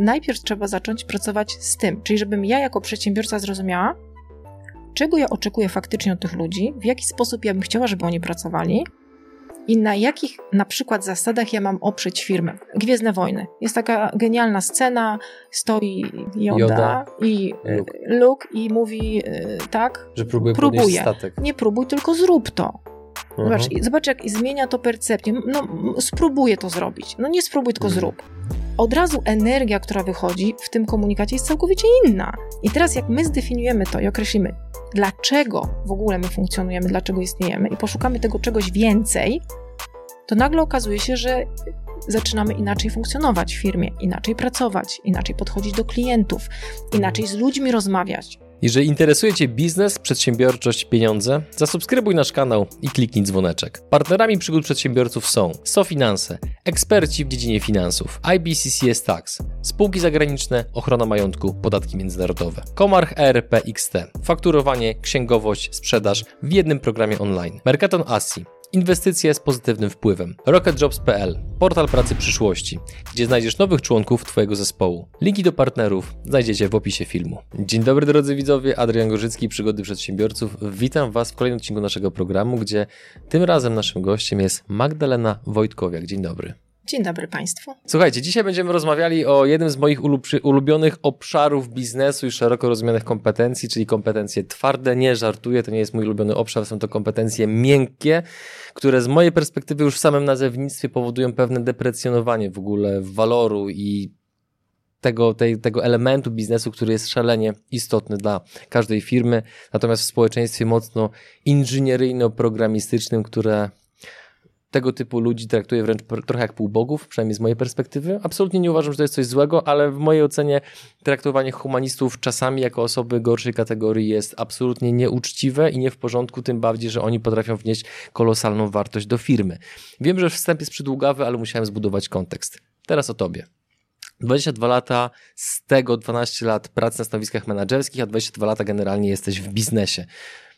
Najpierw trzeba zacząć pracować z tym, czyli żebym ja jako przedsiębiorca zrozumiała, czego ja oczekuję faktycznie od tych ludzi, w jaki sposób ja bym chciała, żeby oni pracowali i na jakich na przykład zasadach ja mam oprzeć firmę. Gwiezdne Wojny. Jest taka genialna scena, stoi Yoda, Yoda, i e, Luke. Luke. i mówi e, tak, Że próbuje podnieść statek. nie próbuj, tylko zrób to. Mhm. Zobacz, zobacz, jak zmienia to percepcję. No, spróbuję to zrobić. No nie spróbuj, tylko Mhm. zrób. Od razu energia, która wychodzi w tym komunikacie jest całkowicie inna. I teraz jak my zdefiniujemy to i określimy, dlaczego w ogóle my funkcjonujemy, dlaczego istniejemy i poszukamy tego czegoś więcej, to nagle okazuje się, że zaczynamy inaczej funkcjonować w firmie, inaczej pracować, inaczej podchodzić do klientów, inaczej z ludźmi rozmawiać. Jeżeli interesuje Cię biznes, przedsiębiorczość, pieniądze, zasubskrybuj nasz kanał i kliknij dzwoneczek. Partnerami przygód przedsiębiorców są SoFinanse, eksperci w dziedzinie finansów, IBCCS Tax, spółki zagraniczne, ochrona majątku, podatki międzynarodowe, Komarch ERP XT, fakturowanie, księgowość, sprzedaż w jednym programie online, Mercaton Asi, Inwestycje z pozytywnym wpływem. RocketJobs.pl, portal pracy przyszłości, gdzie znajdziesz nowych członków Twojego zespołu. Linki do partnerów znajdziecie w opisie filmu. Dzień dobry drodzy widzowie, Adrian Gorzycki, Przygody Przedsiębiorców. Witam Was w kolejnym odcinku naszego programu, gdzie tym razem naszym gościem jest Magdalena Wojtkowiak. Dzień dobry. Dzień dobry Państwu. Słuchajcie, dzisiaj będziemy rozmawiali o jednym z moich ulub- ulubionych obszarów biznesu i szeroko rozumianych kompetencji, czyli kompetencje twarde. Nie żartuję, to nie jest mój ulubiony obszar, są to kompetencje miękkie, które z mojej perspektywy już w samym nazewnictwie powodują pewne deprecjonowanie w ogóle waloru i tego, tej, tego elementu biznesu, który jest szalenie istotny dla każdej firmy, natomiast w społeczeństwie mocno inżynieryjno-programistycznym, które tego typu ludzi traktuje wręcz trochę jak półbogów, przynajmniej z mojej perspektywy. Absolutnie nie uważam, że to jest coś złego, ale w mojej ocenie traktowanie humanistów czasami jako osoby gorszej kategorii jest absolutnie nieuczciwe i nie w porządku, tym bardziej, że oni potrafią wnieść kolosalną wartość do firmy. Wiem, że wstęp jest przydługawy, ale musiałem zbudować kontekst. Teraz o tobie. 22 lata, z tego 12 lat pracy na stanowiskach menedżerskich, a 22 lata generalnie jesteś w biznesie.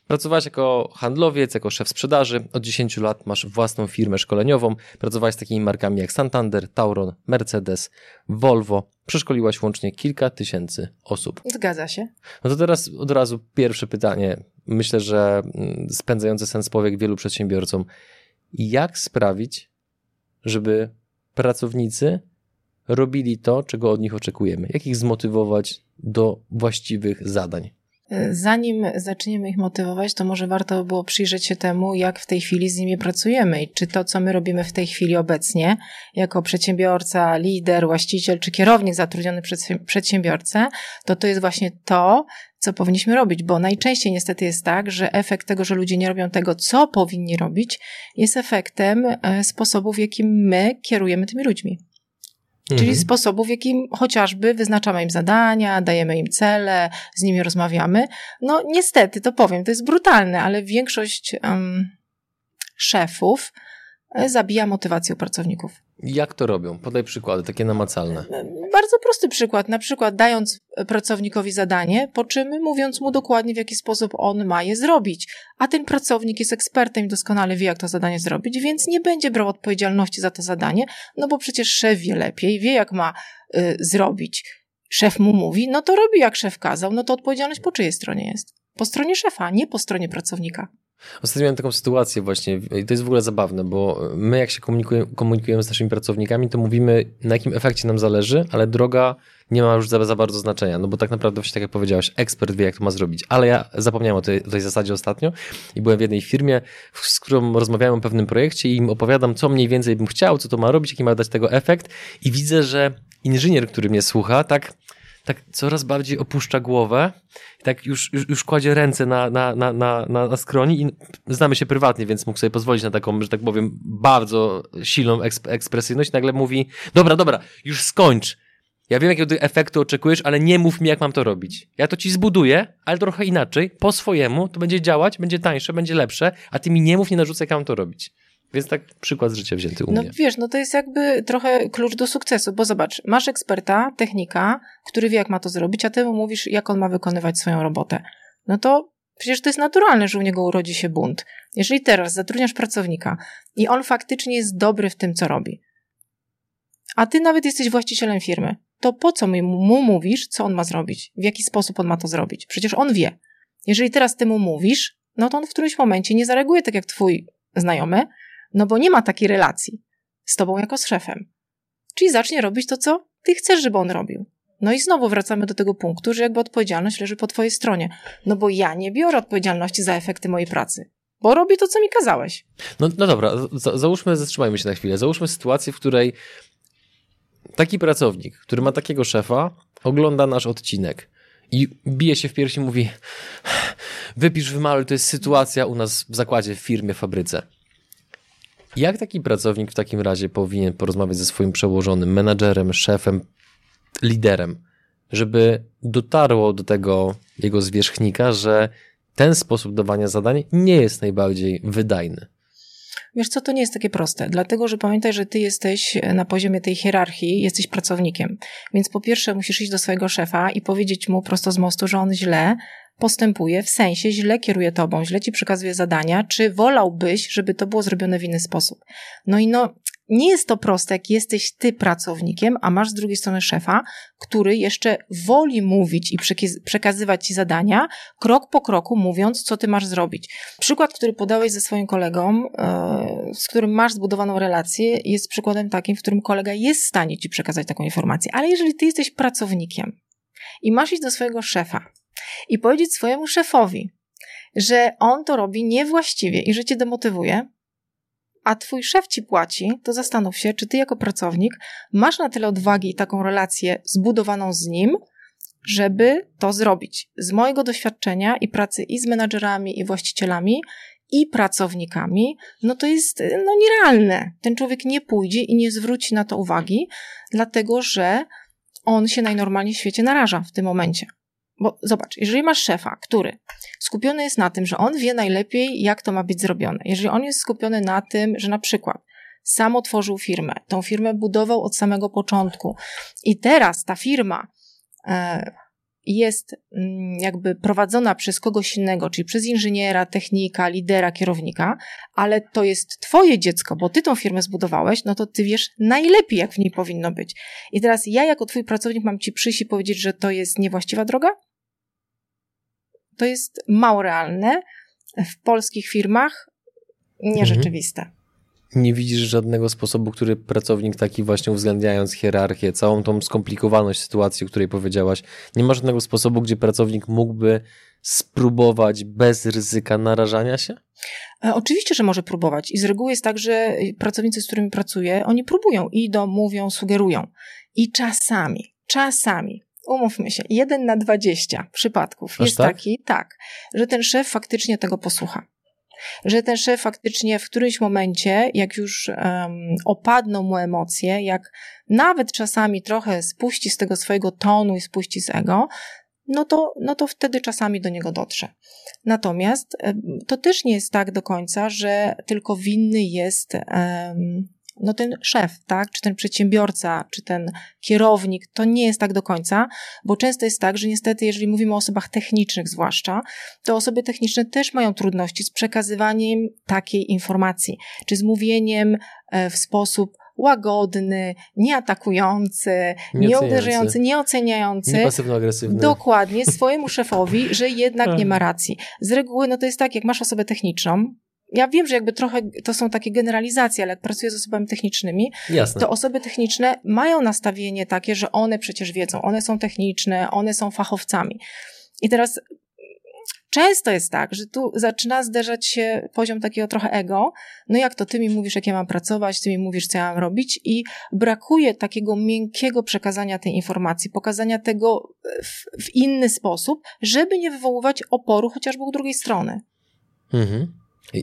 Pracowałeś jako handlowiec, jako szef sprzedaży. Od 10 lat masz własną firmę szkoleniową. Pracowałeś z takimi markami jak Santander, Tauron, Mercedes, Volvo. Przeszkoliłaś łącznie kilka tysięcy osób. Zgadza się. No to teraz od razu pierwsze pytanie. Myślę, że mm, spędzające sens powiek wielu przedsiębiorcom. Jak sprawić, żeby pracownicy robili to, czego od nich oczekujemy? Jak ich zmotywować do właściwych zadań? Zanim zaczniemy ich motywować, to może warto było przyjrzeć się temu, jak w tej chwili z nimi pracujemy i czy to, co my robimy w tej chwili obecnie, jako przedsiębiorca, lider, właściciel czy kierownik zatrudniony przez przedsiębiorcę, to to jest właśnie to, co powinniśmy robić, bo najczęściej niestety jest tak, że efekt tego, że ludzie nie robią tego, co powinni robić, jest efektem e, sposobu, w jakim my kierujemy tymi ludźmi. Czyli Mhm. sposobu, w jakim chociażby wyznaczamy im zadania, dajemy im cele, z nimi rozmawiamy. No niestety, to powiem, to jest brutalne, ale większość em, szefów e, zabija motywację pracowników. Jak to robią? Podaj przykłady, takie namacalne. E, Bardzo prosty przykład, na przykład dając pracownikowi zadanie, po czym mówiąc mu dokładnie, w jaki sposób on ma je zrobić. A ten pracownik jest ekspertem i doskonale wie, jak to zadanie zrobić, więc nie będzie brał odpowiedzialności za to zadanie, no bo przecież szef wie lepiej, wie, jak ma y, zrobić. Szef mu mówi, no to robi, jak szef kazał, no to odpowiedzialność po czyjej stronie jest? Po stronie szefa, nie po stronie pracownika. Ostatnio miałem taką sytuację właśnie i to jest w ogóle zabawne, bo my jak się komunikujemy, komunikujemy z naszymi pracownikami, to mówimy na jakim efekcie nam zależy, ale droga nie ma już za, za bardzo znaczenia, no bo tak naprawdę właśnie tak jak powiedziałeś, ekspert wie jak to ma zrobić, ale ja zapomniałem o tej, tej zasadzie ostatnio i byłem w jednej firmie, z którą rozmawiałem o pewnym projekcie i im opowiadam, co mniej więcej bym chciał, co to ma robić, jaki ma dać tego efekt. I widzę, że inżynier, który mnie słucha, tak tak coraz bardziej opuszcza głowę, tak już, już, już kładzie ręce na, na, na, na, na skroni i znamy się prywatnie, więc mógł sobie pozwolić na taką, że tak powiem, bardzo silną eksp- ekspresyjność. Nagle mówi, dobra, dobra, już skończ. Ja wiem, jakiego efektu oczekujesz, ale nie mów mi, jak mam to robić. Ja to ci zbuduję, ale trochę inaczej, po swojemu, to będzie działać, będzie tańsze, będzie lepsze, a ty mi nie mów, nie narzucaj, jak mam to robić. Więc tak przykład z życia wzięty u No mnie. wiesz, no to jest jakby trochę klucz do sukcesu, bo zobacz, masz eksperta, technika, który wie, jak ma to zrobić, a ty mu mówisz, jak on ma wykonywać swoją robotę. No to przecież to jest naturalne, że u niego urodzi się bunt. Jeżeli teraz zatrudniasz pracownika i on faktycznie jest dobry w tym, co robi, a ty nawet jesteś właścicielem firmy, to po co mu mówisz, co on ma zrobić? W jaki sposób on ma to zrobić? Przecież on wie. Jeżeli teraz ty mu mówisz, no to on w którymś momencie nie zareaguje tak jak twój znajomy, no bo nie ma takiej relacji z tobą jako z szefem. Czyli zacznie robić to, co ty chcesz, żeby on robił. No i znowu wracamy do tego punktu, że jakby odpowiedzialność leży po twojej stronie. No bo ja nie biorę odpowiedzialności za efekty mojej pracy. Bo robię to, co mi kazałeś. No, no dobra, za, załóżmy, zatrzymajmy się na chwilę. Załóżmy sytuację, w której taki pracownik, który ma takiego szefa, ogląda nasz odcinek i bije się w piersi mówi wypisz, wymaluj, to jest sytuacja u nas w zakładzie, w firmie, w fabryce. Jak taki pracownik w takim razie powinien porozmawiać ze swoim przełożonym, menadżerem, szefem, liderem, żeby dotarło do tego jego zwierzchnika, że ten sposób dawania zadań nie jest najbardziej wydajny? Wiesz co, to nie jest takie proste, dlatego że pamiętaj, że ty jesteś na poziomie tej hierarchii, jesteś pracownikiem. Więc po pierwsze musisz iść do swojego szefa i powiedzieć mu prosto z mostu, że on źle postępuje, w sensie źle kieruje tobą, źle ci przekazuje zadania, czy wolałbyś, żeby to było zrobione w inny sposób. No i no, nie jest to proste, jak jesteś ty pracownikiem, a masz z drugiej strony szefa, który jeszcze woli mówić i przekazywać ci zadania, krok po kroku mówiąc, co ty masz zrobić. Przykład, który podałeś ze swoim kolegą, e, z którym masz zbudowaną relację, jest przykładem takim, w którym kolega jest w stanie ci przekazać taką informację. Ale jeżeli ty jesteś pracownikiem i masz iść do swojego szefa i powiedzieć swojemu szefowi, że on to robi niewłaściwie i że cię demotywuje, a twój szef ci płaci, to zastanów się, czy ty jako pracownik masz na tyle odwagi i taką relację zbudowaną z nim, żeby to zrobić. Z mojego doświadczenia i pracy i z menadżerami, i właścicielami, i pracownikami, no to jest no, nierealne. Ten człowiek nie pójdzie i nie zwróci na to uwagi, dlatego że on się najnormalniej w świecie naraża w tym momencie. Bo zobacz, jeżeli masz szefa, który skupiony jest na tym, że on wie najlepiej, jak to ma być zrobione, jeżeli on jest skupiony na tym, że na przykład sam otworzył firmę, tą firmę budował od samego początku i teraz ta firma e, jest mm, jakby prowadzona przez kogoś innego, czyli przez inżyniera, technika, lidera, kierownika, ale to jest twoje dziecko, bo ty tą firmę zbudowałeś, no to ty wiesz najlepiej, jak w niej powinno być. I teraz ja jako twój pracownik mam ci przyjść i powiedzieć, że to jest niewłaściwa droga? To jest mało realne. W polskich firmach nierzeczywiste. Mhm. Nie widzisz żadnego sposobu, który pracownik taki właśnie uwzględniając hierarchię, całą tą skomplikowaność sytuacji, o której powiedziałaś, nie ma żadnego sposobu, gdzie pracownik mógłby spróbować bez ryzyka narażania się? E, oczywiście, że może próbować. I z reguły jest tak, że pracownicy, z którymi pracuję, oni próbują, idą, mówią, sugerują. I czasami, czasami umówmy się, jeden na dwadzieścia przypadków Aż jest tak? taki, tak, że ten szef faktycznie tego posłucha. Że ten szef faktycznie w którymś momencie, jak już um, opadną mu emocje, jak nawet czasami trochę spuści z tego swojego tonu i spuści z ego, no to, no to wtedy czasami do niego dotrze. Natomiast to też nie jest tak do końca, że tylko winny jest um, no ten szef, tak, czy ten przedsiębiorca, czy ten kierownik, to nie jest tak do końca, bo często jest tak, że niestety, jeżeli mówimy o osobach technicznych zwłaszcza, to osoby techniczne też mają trudności z przekazywaniem takiej informacji, czy z mówieniem e, w sposób łagodny, nieatakujący, nieuderzający, nieoceniający. Niepasywno-agresywny. Dokładnie, swojemu szefowi, że jednak nie ma racji. Z reguły, no to jest tak, jak masz osobę techniczną, ja wiem, że jakby trochę to są takie generalizacje, ale jak pracuję z osobami technicznymi, Jasne. to osoby techniczne mają nastawienie takie, że one przecież wiedzą, one są techniczne, one są fachowcami. I teraz często jest tak, że tu zaczyna zderzać się poziom takiego trochę ego. No jak to ty mi mówisz, jak ja mam pracować, ty mi mówisz, co ja mam robić, i brakuje takiego miękkiego przekazania tej informacji, pokazania tego w, w inny sposób, żeby nie wywoływać oporu chociażby u drugiej strony. Mhm.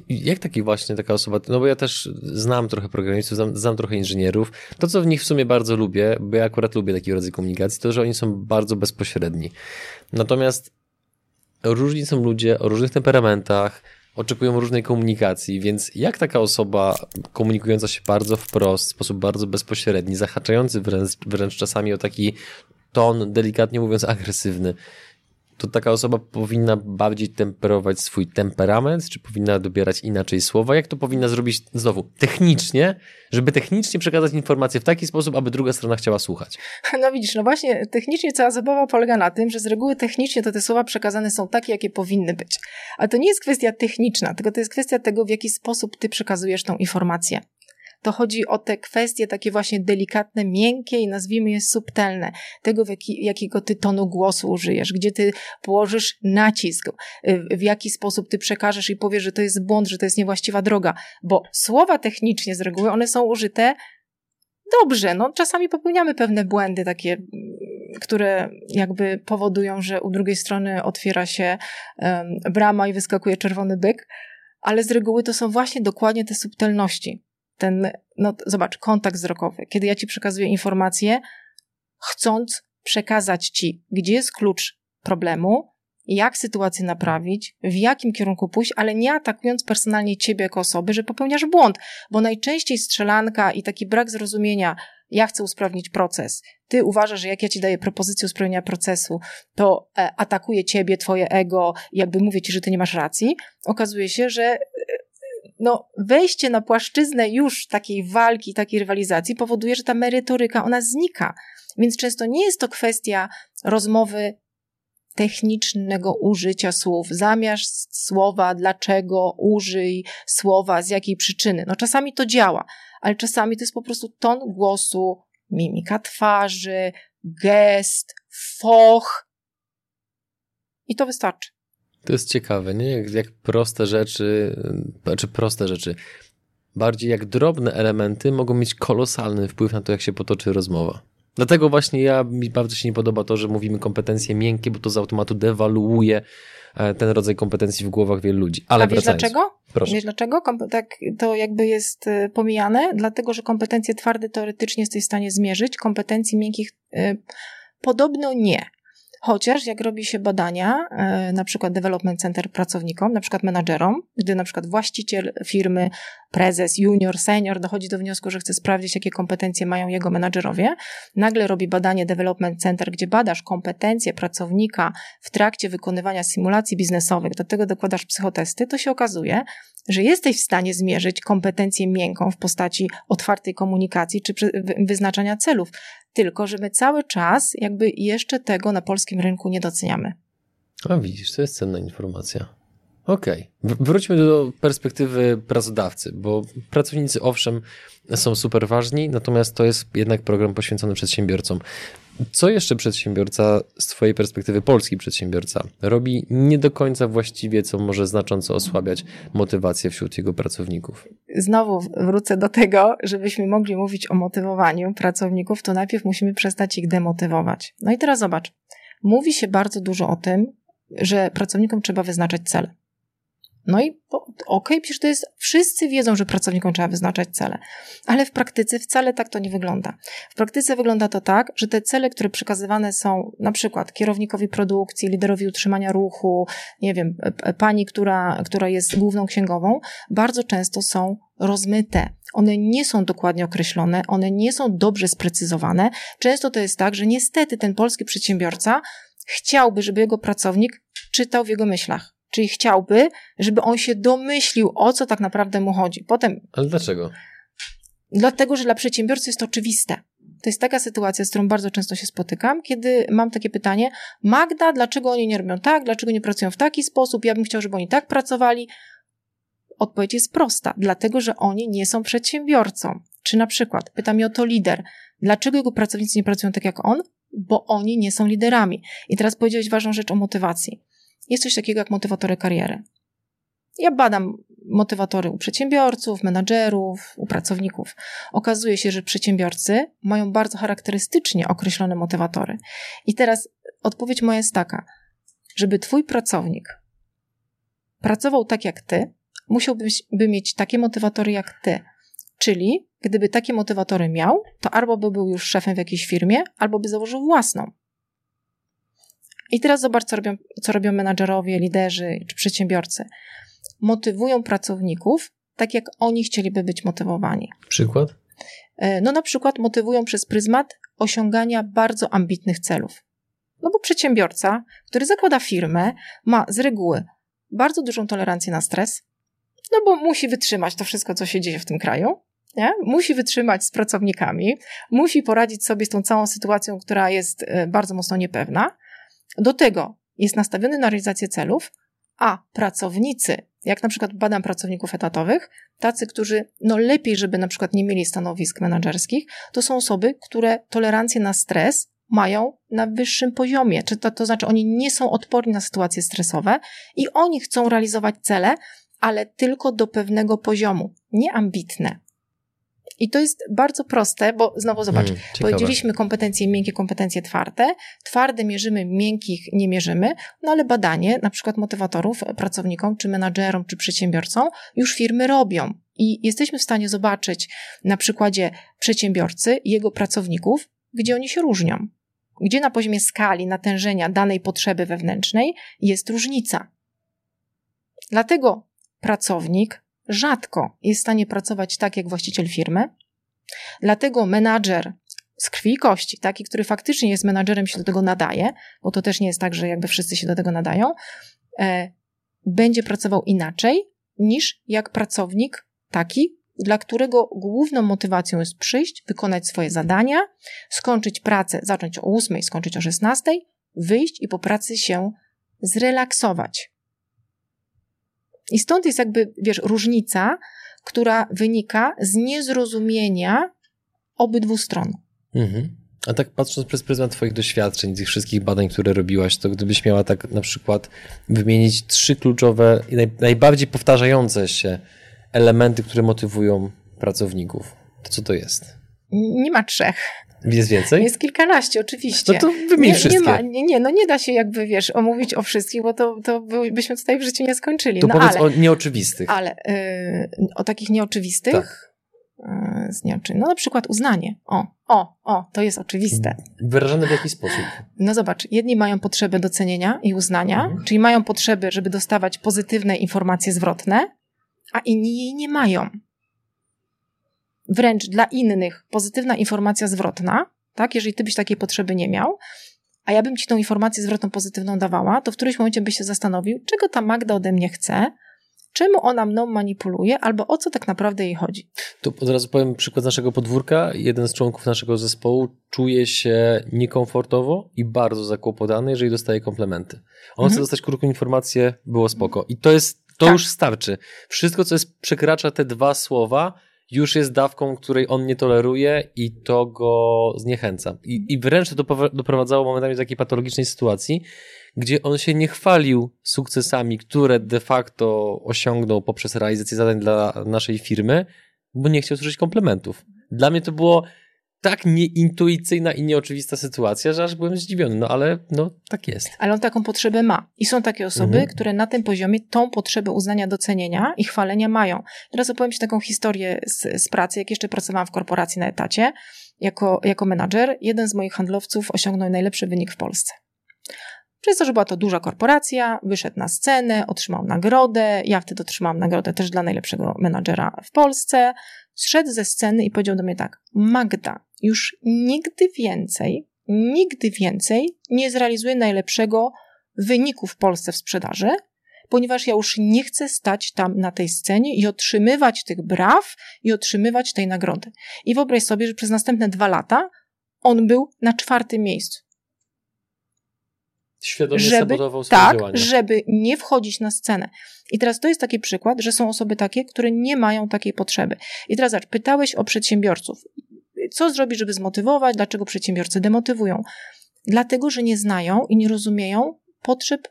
Jak taki właśnie taka osoba, no bo ja też znam trochę programistów, znam, znam, trochę inżynierów. To, co w nich w sumie bardzo lubię, bo ja akurat lubię taki rodzaj komunikacji, to, że oni są bardzo bezpośredni. Natomiast różni są ludzie o różnych temperamentach, oczekują różnej komunikacji, więc jak taka osoba komunikująca się bardzo wprost, w sposób bardzo bezpośredni, zahaczający wręcz, wręcz czasami o taki ton, delikatnie mówiąc, agresywny, to taka osoba powinna bardziej temperować swój temperament, czy powinna dobierać inaczej słowa? Jak to powinna zrobić znowu technicznie, żeby technicznie przekazać informację w taki sposób, aby druga strona chciała słuchać? No widzisz, no właśnie technicznie cała zabawa polega na tym, że z reguły technicznie to te słowa przekazane są takie, jakie powinny być. Ale to nie jest kwestia techniczna, tylko to jest kwestia tego, w jaki sposób ty przekazujesz tą informację to chodzi o te kwestie takie właśnie delikatne, miękkie i nazwijmy je subtelne, tego jaki, jakiego ty tonu głosu użyjesz, gdzie ty położysz nacisk, y, w jaki sposób ty przekażesz i powiesz, że to jest błąd, że to jest niewłaściwa droga, bo słowa technicznie z reguły one są użyte dobrze, no czasami popełniamy pewne błędy takie, mm, które jakby powodują, że u drugiej strony otwiera się um, brama i wyskakuje czerwony byk, ale z reguły to są właśnie dokładnie te subtelności ten, no zobacz, kontakt wzrokowy. Kiedy ja ci przekazuję informację, chcąc przekazać ci, gdzie jest klucz problemu, jak sytuację naprawić, w jakim kierunku pójść, ale nie atakując personalnie ciebie jako osoby, że popełniasz błąd, bo najczęściej strzelanka i taki brak zrozumienia, ja chcę usprawnić proces. Ty uważasz, że jak ja ci daję propozycję usprawnienia procesu, to e, atakuję ciebie, twoje ego, jakby mówię ci, że ty nie masz racji. Okazuje się, że no, wejście na płaszczyznę już takiej walki, takiej rywalizacji powoduje, że ta merytoryka, ona znika. Więc często nie jest to kwestia rozmowy technicznego użycia słów. Zamiast słowa dlaczego użyj słowa, z jakiej przyczyny. No czasami to działa, ale czasami to jest po prostu ton głosu, mimika twarzy, gest, foch. I to wystarczy. To jest ciekawe, nie? Jak, jak proste rzeczy, znaczy proste rzeczy, bardziej jak drobne elementy mogą mieć kolosalny wpływ na to, jak się potoczy rozmowa. Dlatego właśnie ja, mi bardzo się nie podoba to, że mówimy kompetencje miękkie, bo to z automatu dewaluuje e, ten rodzaj kompetencji w głowach wielu ludzi. Ale A wiesz dlaczego? Proszę. Wiesz dlaczego? Tak to jakby jest e, pomijane? Dlatego, że kompetencje twarde teoretycznie jesteś w stanie zmierzyć, kompetencji miękkich y, podobno nie. Chociaż jak robi się badania, e, na przykład development center pracownikom, na przykład menadżerom, gdy na przykład właściciel firmy, prezes, junior, senior dochodzi do wniosku, że chce sprawdzić, jakie kompetencje mają jego menadżerowie, nagle robi badanie development center, gdzie badasz kompetencje pracownika w trakcie wykonywania symulacji biznesowych, do tego dokładasz psychotesty, to się okazuje, że jesteś w stanie zmierzyć kompetencję miękką w postaci otwartej komunikacji czy wyznaczania celów, tylko że my cały czas jakby jeszcze tego na polskim rynku nie doceniamy. A widzisz, to jest cenna informacja. Okej. Okay. Wróćmy do perspektywy pracodawcy, bo pracownicy owszem są super ważni, natomiast to jest jednak program poświęcony przedsiębiorcom. Co jeszcze przedsiębiorca z Twojej perspektywy, polski przedsiębiorca, robi nie do końca właściwie, co może znacząco osłabiać motywację wśród jego pracowników? Znowu wrócę do tego, żebyśmy mogli mówić o motywowaniu pracowników, to najpierw musimy przestać ich demotywować. No i teraz zobacz. Mówi się bardzo dużo o tym, że pracownikom trzeba wyznaczać cele. No i okej, okay, przecież to jest, wszyscy wiedzą, że pracownikom trzeba wyznaczać cele, ale w praktyce wcale tak to nie wygląda. W praktyce wygląda to tak, że te cele, które przekazywane są na przykład kierownikowi produkcji, liderowi utrzymania ruchu, nie wiem, pani, która, która jest główną księgową, bardzo często są rozmyte. One nie są dokładnie określone, one nie są dobrze sprecyzowane. Często to jest tak, że niestety ten polski przedsiębiorca chciałby, żeby jego pracownik czytał w jego myślach Czyli chciałby, żeby on się domyślił, o co tak naprawdę mu chodzi. Potem. Ale dlaczego? Dlatego, że dla przedsiębiorcy jest to oczywiste. To jest taka sytuacja, z którą bardzo często się spotykam, kiedy mam takie pytanie: Magda, dlaczego oni nie robią tak, dlaczego nie pracują w taki sposób? Ja bym chciał, żeby oni tak pracowali. Odpowiedź jest prosta: dlatego, że oni nie są przedsiębiorcą. Czy na przykład pyta mnie o to lider: dlaczego jego pracownicy nie pracują tak jak on? Bo oni nie są liderami. I teraz powiedziałeś ważną rzecz o motywacji jest coś takiego jak motywatory kariery. Ja badam motywatory u przedsiębiorców, menadżerów, u pracowników. Okazuje się, że przedsiębiorcy mają bardzo charakterystycznie określone motywatory. I teraz odpowiedź moja jest taka, żeby twój pracownik pracował tak jak ty, musiałby by mieć takie motywatory jak ty. Czyli gdyby takie motywatory miał, to albo by był już szefem w jakiejś firmie, albo by założył własną. I teraz zobacz, co robią, co robią menadżerowie, liderzy czy przedsiębiorcy. Motywują pracowników tak, jak oni chcieliby być motywowani. Przykład? E, no na przykład motywują przez pryzmat osiągania bardzo ambitnych celów. No bo przedsiębiorca, który zakłada firmę, ma z reguły bardzo dużą tolerancję na stres, no bo musi wytrzymać to wszystko, co się dzieje w tym kraju, nie? musi wytrzymać z pracownikami, musi poradzić sobie z tą całą sytuacją, która jest e, bardzo mocno niepewna. Do tego jest nastawiony na realizację celów, a pracownicy, jak na przykład badam pracowników etatowych, tacy, którzy no lepiej, żeby na przykład nie mieli stanowisk menedżerskich, to są osoby, które tolerancję na stres mają na wyższym poziomie. Czy to, to znaczy, oni nie są odporni na sytuacje stresowe i oni chcą realizować cele, ale tylko do pewnego poziomu, nie ambitne. I to jest bardzo proste, bo znowu zobacz, hmm, powiedzieliśmy kompetencje miękkie, kompetencje twarde. Twarde mierzymy, miękkich nie mierzymy, no ale badanie na przykład motywatorów pracownikom, czy menadżerom, czy przedsiębiorcom już firmy robią. I jesteśmy w stanie zobaczyć na przykładzie przedsiębiorcy jego pracowników, gdzie oni się różnią. Gdzie na poziomie skali natężenia danej potrzeby wewnętrznej jest różnica. Dlatego pracownik rzadko jest w stanie pracować tak jak właściciel firmy. Dlatego menadżer z krwi i kości, taki, który faktycznie jest menadżerem, się do tego nadaje, bo to też nie jest tak, że jakby wszyscy się do tego nadają, e, będzie pracował inaczej niż jak pracownik taki, dla którego główną motywacją jest przyjść, wykonać swoje zadania, skończyć pracę, zacząć o 8, skończyć o 16, wyjść i po pracy się zrelaksować. I stąd jest jakby, wiesz, różnica, która wynika z niezrozumienia obydwu stron. Mhm. A tak patrząc przez pryzmat Twoich doświadczeń, tych wszystkich badań, które robiłaś, to gdybyś miała tak na przykład wymienić trzy kluczowe i naj, najbardziej powtarzające się elementy, które motywują pracowników, to co to jest? Nie ma trzech. Jest więcej? Jest kilkanaście, oczywiście. No to wymień nie, wszystkie. Nie, ma, nie, nie, no nie da się jakby, wiesz, omówić o wszystkich, bo to, to byśmy tutaj w życiu nie skończyli. To no, powiedz ale, o nieoczywistych. Ale yy, o takich nieoczywistych? Tak. Yy, z nieoczy... No na przykład uznanie. O, o, o, to jest oczywiste. Wyrażane w jaki sposób? No zobacz, jedni mają potrzebę docenienia i uznania, mhm. czyli mają potrzeby, żeby dostawać pozytywne informacje zwrotne, a inni jej nie mają wręcz dla innych pozytywna informacja zwrotna, tak? Jeżeli ty byś takiej potrzeby nie miał, a ja bym ci tą informację zwrotną pozytywną dawała, to w którymś momencie byś się zastanowił, czego ta Magda ode mnie chce, czemu ona mną manipuluje, albo o co tak naprawdę jej chodzi. To od razu powiem przykład naszego podwórka. Jeden z członków naszego zespołu czuje się niekomfortowo i bardzo zakłopotany, jeżeli dostaje komplementy. On mhm. chce dostać krótką informację, było spoko. I to jest, to tak. już starczy. Wszystko, co jest, przekracza te dwa słowa, już jest dawką, której on nie toleruje i to go zniechęca. I, i wręcz to doprowadzało momentami do takiej patologicznej sytuacji, gdzie on się nie chwalił sukcesami, które de facto osiągnął poprzez realizację zadań dla naszej firmy, bo nie chciał słyszeć komplementów. Dla mnie to było tak nieintuicyjna i nieoczywista sytuacja, że aż byłem zdziwiony, no ale no tak jest. Ale on taką potrzebę ma. I są takie osoby, mhm. które na tym poziomie tą potrzebę uznania, docenienia i chwalenia mają. Teraz opowiem Ci taką historię z, z pracy, jak jeszcze pracowałam w korporacji na etacie, jako, jako menadżer, jeden z moich handlowców osiągnął najlepszy wynik w Polsce. Przez to, że była to duża korporacja, wyszedł na scenę, otrzymał nagrodę. Ja wtedy otrzymałam nagrodę też dla najlepszego menadżera w Polsce. Zszedł ze sceny i powiedział do mnie tak: Magda, już nigdy więcej, nigdy więcej nie zrealizuję najlepszego wyniku w Polsce w sprzedaży, ponieważ ja już nie chcę stać tam na tej scenie i otrzymywać tych braw i otrzymywać tej nagrody. I wyobraź sobie, że przez następne dwa lata on był na czwartym miejscu. Świadomie żeby, sabotował swoje tak, działania. żeby nie wchodzić na scenę. I teraz to jest taki przykład, że są osoby takie, które nie mają takiej potrzeby. I teraz zobacz, pytałeś o przedsiębiorców. Co zrobić, żeby zmotywować? Dlaczego przedsiębiorcy demotywują? Dlatego, że nie znają i nie rozumieją potrzeb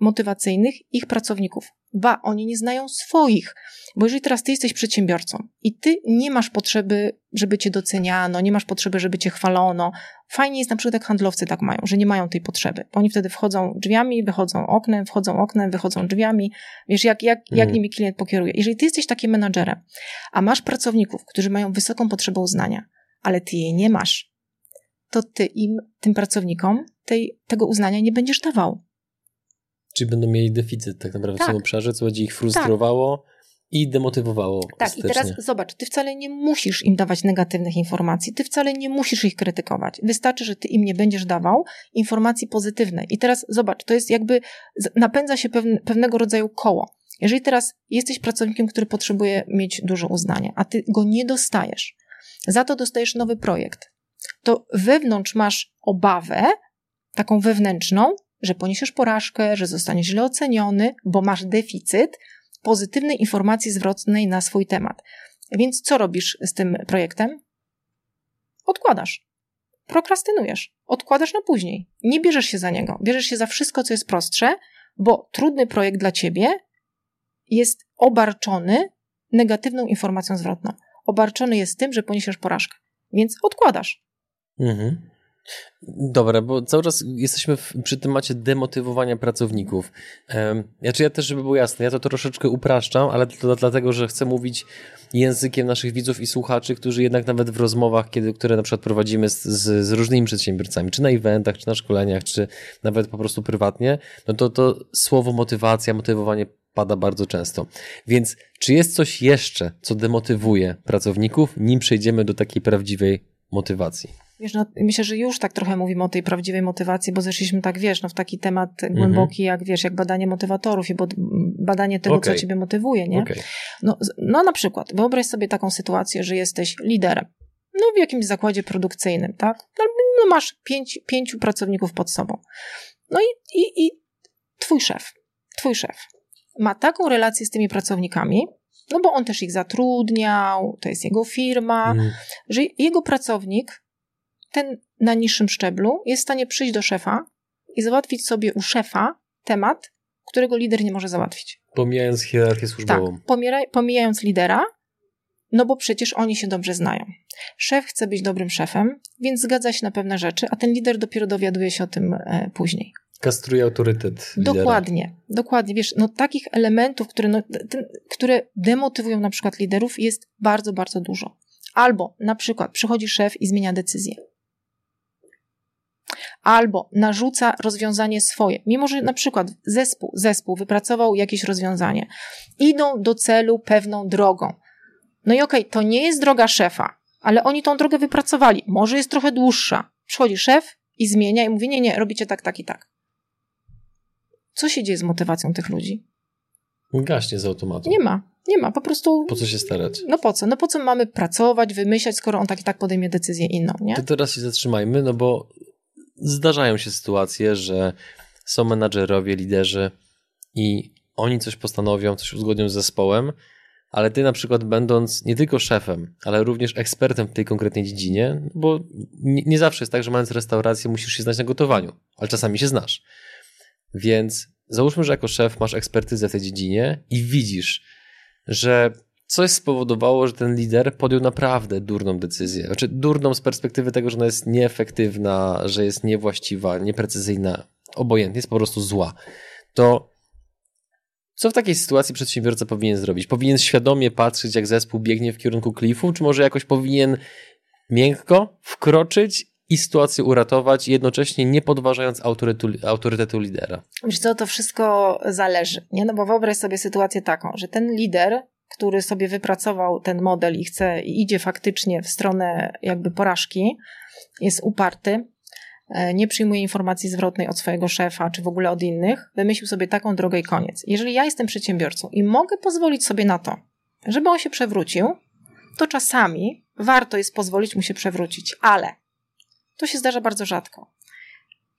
motywacyjnych ich pracowników. Ba, oni nie znają swoich. Bo jeżeli teraz ty jesteś przedsiębiorcą i ty nie masz potrzeby, żeby cię doceniano, nie masz potrzeby, żeby cię chwalono, fajnie jest na przykład jak handlowcy tak mają, że nie mają tej potrzeby. Oni wtedy wchodzą drzwiami, wychodzą oknem, wchodzą oknem, wychodzą drzwiami. Wiesz, jak, jak, jak mm. nimi klient pokieruje. Jeżeli ty jesteś takim menadżerem, a masz pracowników, którzy mają wysoką potrzebę uznania, ale ty jej nie masz, to ty im, tym pracownikom tej, tego uznania nie będziesz dawał. Czyli będą mieli deficyt tak naprawdę tak. w tym obszarze, co będzie ich frustrowało. Tak I demotywowało. Tak, i teraz zobacz, ty wcale nie musisz im dawać negatywnych informacji, ty wcale nie musisz ich krytykować. Wystarczy, że ty im nie będziesz dawał informacji pozytywnej. I teraz zobacz, to jest jakby napędza się pewne, pewnego rodzaju koło. Jeżeli teraz jesteś pracownikiem, który potrzebuje mieć dużo uznania, a ty go nie dostajesz, za to dostajesz nowy projekt, to wewnątrz masz obawę, taką wewnętrzną, że poniesiesz porażkę, że zostaniesz źle oceniony, bo masz deficyt pozytywnej informacji zwrotnej na swój temat. Więc co robisz z tym projektem? Odkładasz. Prokrastynujesz. Odkładasz na później. Nie bierzesz się za niego. Bierzesz się za wszystko, co jest prostsze, bo trudny projekt dla ciebie jest obarczony negatywną informacją zwrotną. Obarczony jest tym, że poniesiesz porażkę. Więc odkładasz. Mhm. Dobra, bo cały czas jesteśmy w, przy temacie demotywowania pracowników. Znaczy ja też, żeby było jasne, ja to troszeczkę upraszczam, ale to dlatego, że chcę mówić językiem naszych widzów i słuchaczy, którzy jednak nawet w rozmowach, kiedy, które na przykład prowadzimy z, z, z różnymi przedsiębiorcami, czy na eventach, czy na szkoleniach, czy nawet po prostu prywatnie, no to to słowo motywacja, motywowanie pada bardzo często. Więc czy jest coś jeszcze, co demotywuje pracowników, nim przejdziemy do takiej prawdziwej motywacji? Wiesz, no, myślę, że już tak trochę mówimy o tej prawdziwej motywacji, bo zeszliśmy tak, wiesz, no, w taki temat głęboki, mhm. jak wiesz, jak badanie motywatorów i badanie tego, okay. co ciebie motywuje, nie? Okay. No, no na przykład, wyobraź sobie taką sytuację, że jesteś liderem, no w jakimś zakładzie produkcyjnym, tak? No, masz pięć, pięciu pracowników pod sobą. No i, i, i twój szef, twój szef ma taką relację z tymi pracownikami, no bo on też ich zatrudniał, to jest jego firma, mm. że jego pracownik ten na niższym szczeblu jest w stanie przyjść do szefa i załatwić sobie u szefa temat, którego lider nie może załatwić. Pomijając hierarchię służbową. Tak, pomijając lidera, no bo przecież oni się dobrze znają. Szef chce być dobrym szefem, więc zgadza się na pewne rzeczy, a ten lider dopiero dowiaduje się o tym e, później. Kastruje autorytet. Lidera. Dokładnie, dokładnie. Wiesz, no takich elementów, które, no, ten, które demotywują na przykład liderów jest bardzo, bardzo dużo. Albo na przykład przychodzi szef i zmienia decyzję albo narzuca rozwiązanie swoje, mimo że na przykład zespół, zespół wypracował jakieś rozwiązanie, idą do celu pewną drogą. No i okej, okay, to nie jest droga szefa, ale oni tą drogę wypracowali. Może jest trochę dłuższa. Przychodzi szef i zmienia i mówi: Nie, nie, robicie tak, tak i tak. Co się dzieje z motywacją tych ludzi? Gaśnie z automatu. Nie ma. Nie ma, po prostu. Po co się starać? No po co? No po co mamy pracować, wymyślać, skoro on tak i tak podejmie decyzję inną, nie? To teraz się zatrzymajmy, no bo zdarzają się sytuacje, że są menadżerowie, liderzy i oni coś postanowią, coś uzgodnią z zespołem, ale ty na przykład będąc nie tylko szefem, ale również ekspertem w tej konkretnej dziedzinie, bo nie, nie zawsze jest tak, że mając restaurację musisz się znać na gotowaniu, ale czasami się znasz. Więc załóżmy, że jako szef masz ekspertyzę w tej dziedzinie i widzisz, że coś spowodowało, że ten lider podjął naprawdę durną decyzję. Znaczy, durną z perspektywy tego, że ona jest nieefektywna, że jest niewłaściwa, nieprecyzyjna, obojętnie, jest po prostu zła. To co w takiej sytuacji przedsiębiorca powinien zrobić? Powinien świadomie patrzeć, jak zespół biegnie w kierunku klifu, czy może jakoś powinien miękko wkroczyć i sytuację uratować, jednocześnie nie podważając autorytetu, autorytetu lidera? Wiesz co, to wszystko zależy, nie? No bo wyobraź sobie sytuację taką, że ten lider który sobie wypracował ten model i chce, i idzie faktycznie w stronę jakby porażki, jest uparty, e, nie przyjmuje informacji zwrotnej od swojego szefa, czy w ogóle od innych, wymyślił sobie taką drogę i koniec. Jeżeli ja jestem przedsiębiorcą i mogę pozwolić sobie na to, żeby on się przewrócił, to czasami warto jest pozwolić mu się przewrócić, ale to się zdarza bardzo rzadko.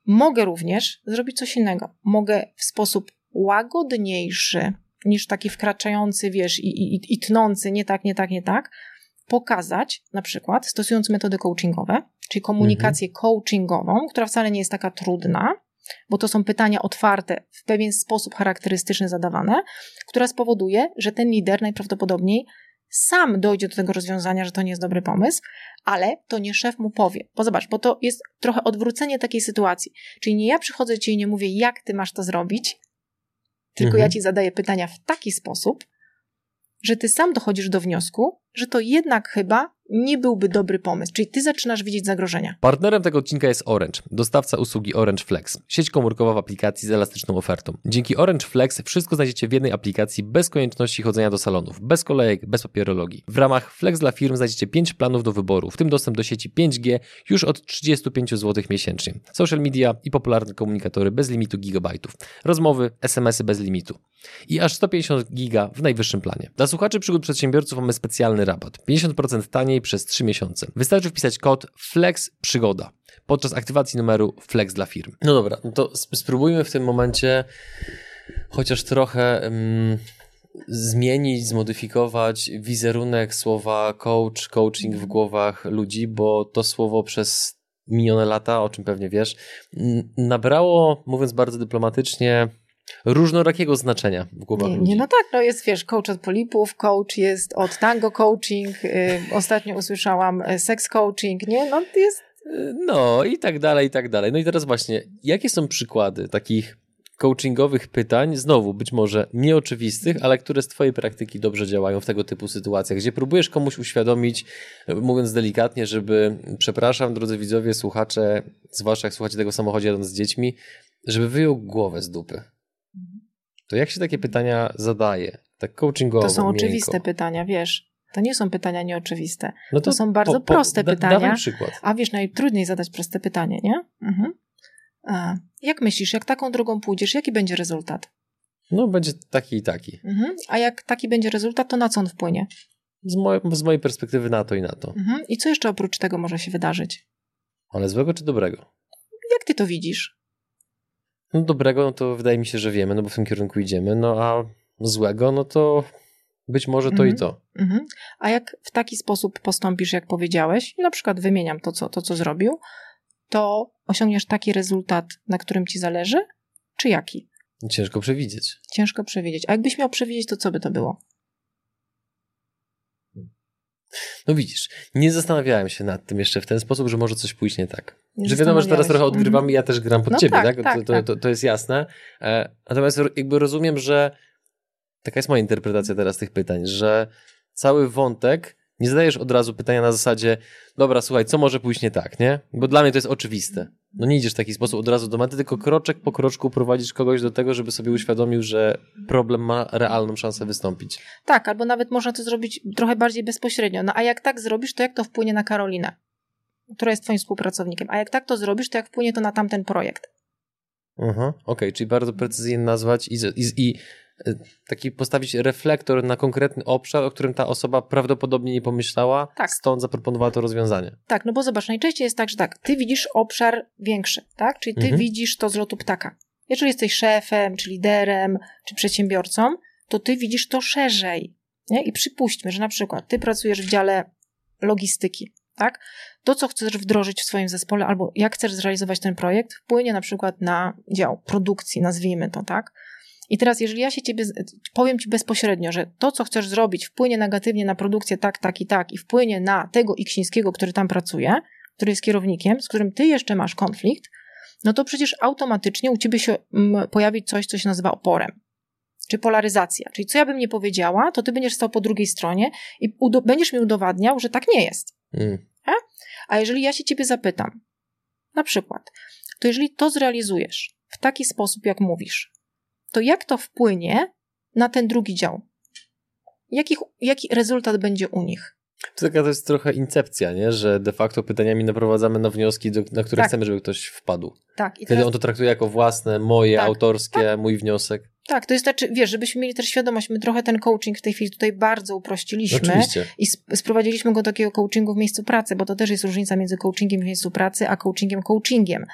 Mogę również zrobić coś innego. Mogę w sposób łagodniejszy, niż taki wkraczający, wiesz, i, i, i tnący, nie tak, nie tak, nie tak, pokazać na przykład, stosując metody coachingowe, czyli komunikację mhm. coachingową, która wcale nie jest taka trudna, bo to są pytania otwarte, w pewien sposób charakterystyczny zadawane, która spowoduje, że ten lider najprawdopodobniej sam dojdzie do tego rozwiązania, że to nie jest dobry pomysł, ale to nie szef mu powie. Bo zobacz, bo to jest trochę odwrócenie takiej sytuacji. Czyli nie ja przychodzę ci i nie mówię, jak ty masz to zrobić, tylko mhm. ja ci zadaję pytania w taki sposób, że ty sam dochodzisz do wniosku, że to jednak chyba nie byłby dobry pomysł. Czyli ty zaczynasz widzieć zagrożenia. Partnerem tego odcinka jest Orange, dostawca usługi Orange Flex, sieć komórkowa w aplikacji z elastyczną ofertą. Dzięki Orange Flex wszystko znajdziecie w jednej aplikacji bez konieczności chodzenia do salonów, bez kolejek, bez papierologii. W ramach Flex dla firm znajdziecie 5 planów do wyboru, w tym dostęp do sieci 5G już od 35 zł miesięcznie. Social media i popularne komunikatory bez limitu gigabajtów. Rozmowy, SMS-y bez limitu. I aż 150 giga w najwyższym planie. Dla słuchaczy przygód przedsiębiorców mamy specjalny rabat. 50% taniej przez 3 miesiące. Wystarczy wpisać kod FLEX PRzyGODA podczas aktywacji numeru Flex dla firm. No dobra, no to spróbujmy w tym momencie chociaż trochę um, zmienić, zmodyfikować wizerunek słowa coach, coaching w głowach ludzi, bo to słowo przez minione lata, o czym pewnie wiesz, nabrało, mówiąc bardzo dyplomatycznie, różnorakiego znaczenia w głowach nie, ludzi. Nie, no tak, no jest, wiesz, coach od polipów, coach jest od tango coaching, yy, ostatnio usłyszałam y, sex coaching, nie, no jest... No i tak dalej, i tak dalej. No i teraz właśnie, jakie są przykłady takich coachingowych pytań, znowu być może nieoczywistych, ale które z Twojej praktyki dobrze działają w tego typu sytuacjach, gdzie próbujesz komuś uświadomić, mówiąc delikatnie, żeby, przepraszam, drodzy widzowie, słuchacze, zwłaszcza jak słuchacie tego w samochodzie jadąc z dziećmi, żeby wyjął głowę z dupy. To jak się takie pytania zadaje? Tak coachingowo, To są miękko. oczywiste pytania, wiesz. To nie są pytania nieoczywiste. No to, to są bardzo po, po, proste da, pytania. Przykład. A wiesz, najtrudniej zadać proste pytanie, nie? Mhm. Jak myślisz, jak taką drogą pójdziesz, jaki będzie rezultat? No, będzie taki i taki. Mhm. A jak taki będzie rezultat, to na co on wpłynie? Z, moj, z mojej perspektywy na to i na to. Mhm. I co jeszcze oprócz tego może się wydarzyć? Ale złego czy dobrego? Jak ty to widzisz? No dobrego, no to wydaje mi się, że wiemy, no bo w tym kierunku idziemy, no a złego, no to być może to i Mhm. to. Mhm. A jak w taki sposób postąpisz, jak powiedziałeś, na przykład wymieniam to co, to, co zrobił, to osiągniesz taki rezultat, na którym ci zależy, czy jaki? Ciężko przewidzieć. Ciężko przewidzieć. A jakbyś miał przewidzieć, to co by to było? No widzisz, nie zastanawiałem się nad tym jeszcze w ten sposób, że może coś pójść nie tak. Nie że wiadomo, że teraz trochę odgrywam i ja też gram pod No ciebie, tak, tak? tak, to, to, tak. to, to jest jasne. E, natomiast jakby rozumiem, że taka jest moja interpretacja teraz tych pytań, że cały wątek nie zadajesz od razu pytania na zasadzie, dobra, słuchaj, co może pójść nie tak, nie? Bo dla mnie to jest oczywiste. No nie idziesz w taki sposób od razu do mety, tylko kroczek po kroczku prowadzisz kogoś do tego, żeby sobie uświadomił, że problem ma realną szansę wystąpić. Tak, albo nawet można to zrobić trochę bardziej bezpośrednio. No a jak tak zrobisz, to jak to wpłynie na Karolinę, która jest twoim współpracownikiem? A jak tak to zrobisz, to jak wpłynie to na tamten projekt? Aha, okej, czyli bardzo precyzyjnie nazwać i, i, i taki postawić reflektor na konkretny obszar, o którym ta osoba prawdopodobnie nie pomyślała, Tak. stąd zaproponowała to rozwiązanie. Tak, no bo zobacz, najczęściej jest tak, że tak, ty widzisz obszar większy, tak? Czyli ty Mhm. widzisz to z lotu ptaka. Jeżeli jesteś szefem, czy liderem, czy przedsiębiorcą, to ty widzisz to szerzej. Nie? I przypuśćmy, że na przykład ty pracujesz w dziale logistyki, tak? To, co chcesz wdrożyć w swoim zespole, albo jak chcesz zrealizować ten projekt, wpłynie na przykład na dział produkcji, nazwijmy to, tak? I teraz, jeżeli ja się ciebie, powiem ci bezpośrednio, że to, co chcesz zrobić, wpłynie negatywnie na produkcję tak, tak i tak i wpłynie na tego Iksińskiego, który tam pracuje, który jest kierownikiem, z którym ty jeszcze masz konflikt, no to przecież automatycznie u ciebie się mm, pojawi coś, co się nazywa oporem. Czy polaryzacja. Czyli co ja bym nie powiedziała, to ty będziesz stał po drugiej stronie i będziesz mi udowadniał, że tak nie jest. Mm. A jeżeli ja się ciebie zapytam, na przykład, to jeżeli to zrealizujesz w taki sposób, jak mówisz, to jak to wpłynie na ten drugi dział? Jaki, jaki rezultat będzie u nich? To taka to jest trochę incepcja, nie? że de facto pytaniami naprowadzamy na wnioski, do, na które Tak. chcemy, żeby ktoś wpadł. Tak, i Wtedy teraz, on to traktuje jako własne, moje, Tak, autorskie, mój wniosek. tak, to jest znaczy, wiesz, żebyśmy mieli też świadomość, my trochę ten coaching w tej chwili tutaj bardzo uprościliśmy Oczywiście. i sp- sprowadziliśmy go do takiego coachingu w miejscu pracy, bo to też jest różnica między coachingiem w miejscu pracy, a coachingiem coachingiem.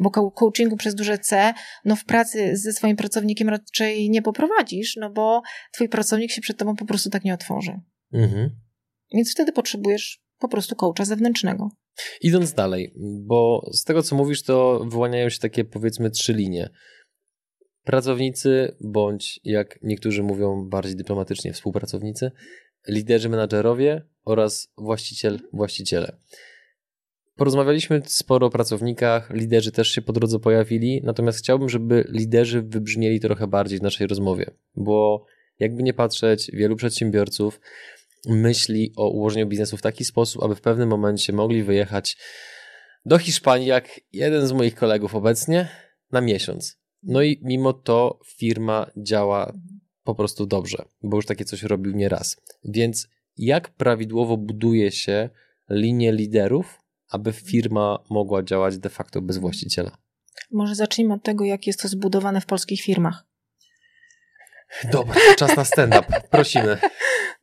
Bo co- coachingu przez duże C, no w pracy ze swoim pracownikiem raczej nie poprowadzisz, no bo twój pracownik się przed tobą po prostu tak nie otworzy. Mhm. Więc wtedy potrzebujesz po prostu coacha zewnętrznego. Idąc dalej, bo z tego co mówisz, to wyłaniają się takie powiedzmy trzy linie. Pracownicy, bądź jak niektórzy mówią bardziej dyplomatycznie, współpracownicy, liderzy, menadżerowie oraz właściciel, właściciele. Porozmawialiśmy sporo o pracownikach, liderzy też się po drodze pojawili, natomiast chciałbym, żeby liderzy wybrzmieli trochę bardziej w naszej rozmowie, bo jakby nie patrzeć, wielu przedsiębiorców myśli o ułożeniu biznesu w taki sposób, aby w pewnym momencie mogli wyjechać do Hiszpanii, jak jeden z moich kolegów obecnie, na miesiąc. No i mimo to firma działa po prostu dobrze, bo już takie coś robił nieraz. Więc jak prawidłowo buduje się linię liderów, aby firma mogła działać de facto bez właściciela? Może zacznijmy od tego, jak jest to zbudowane w polskich firmach. Dobra, czas na stand-up. Prosimy.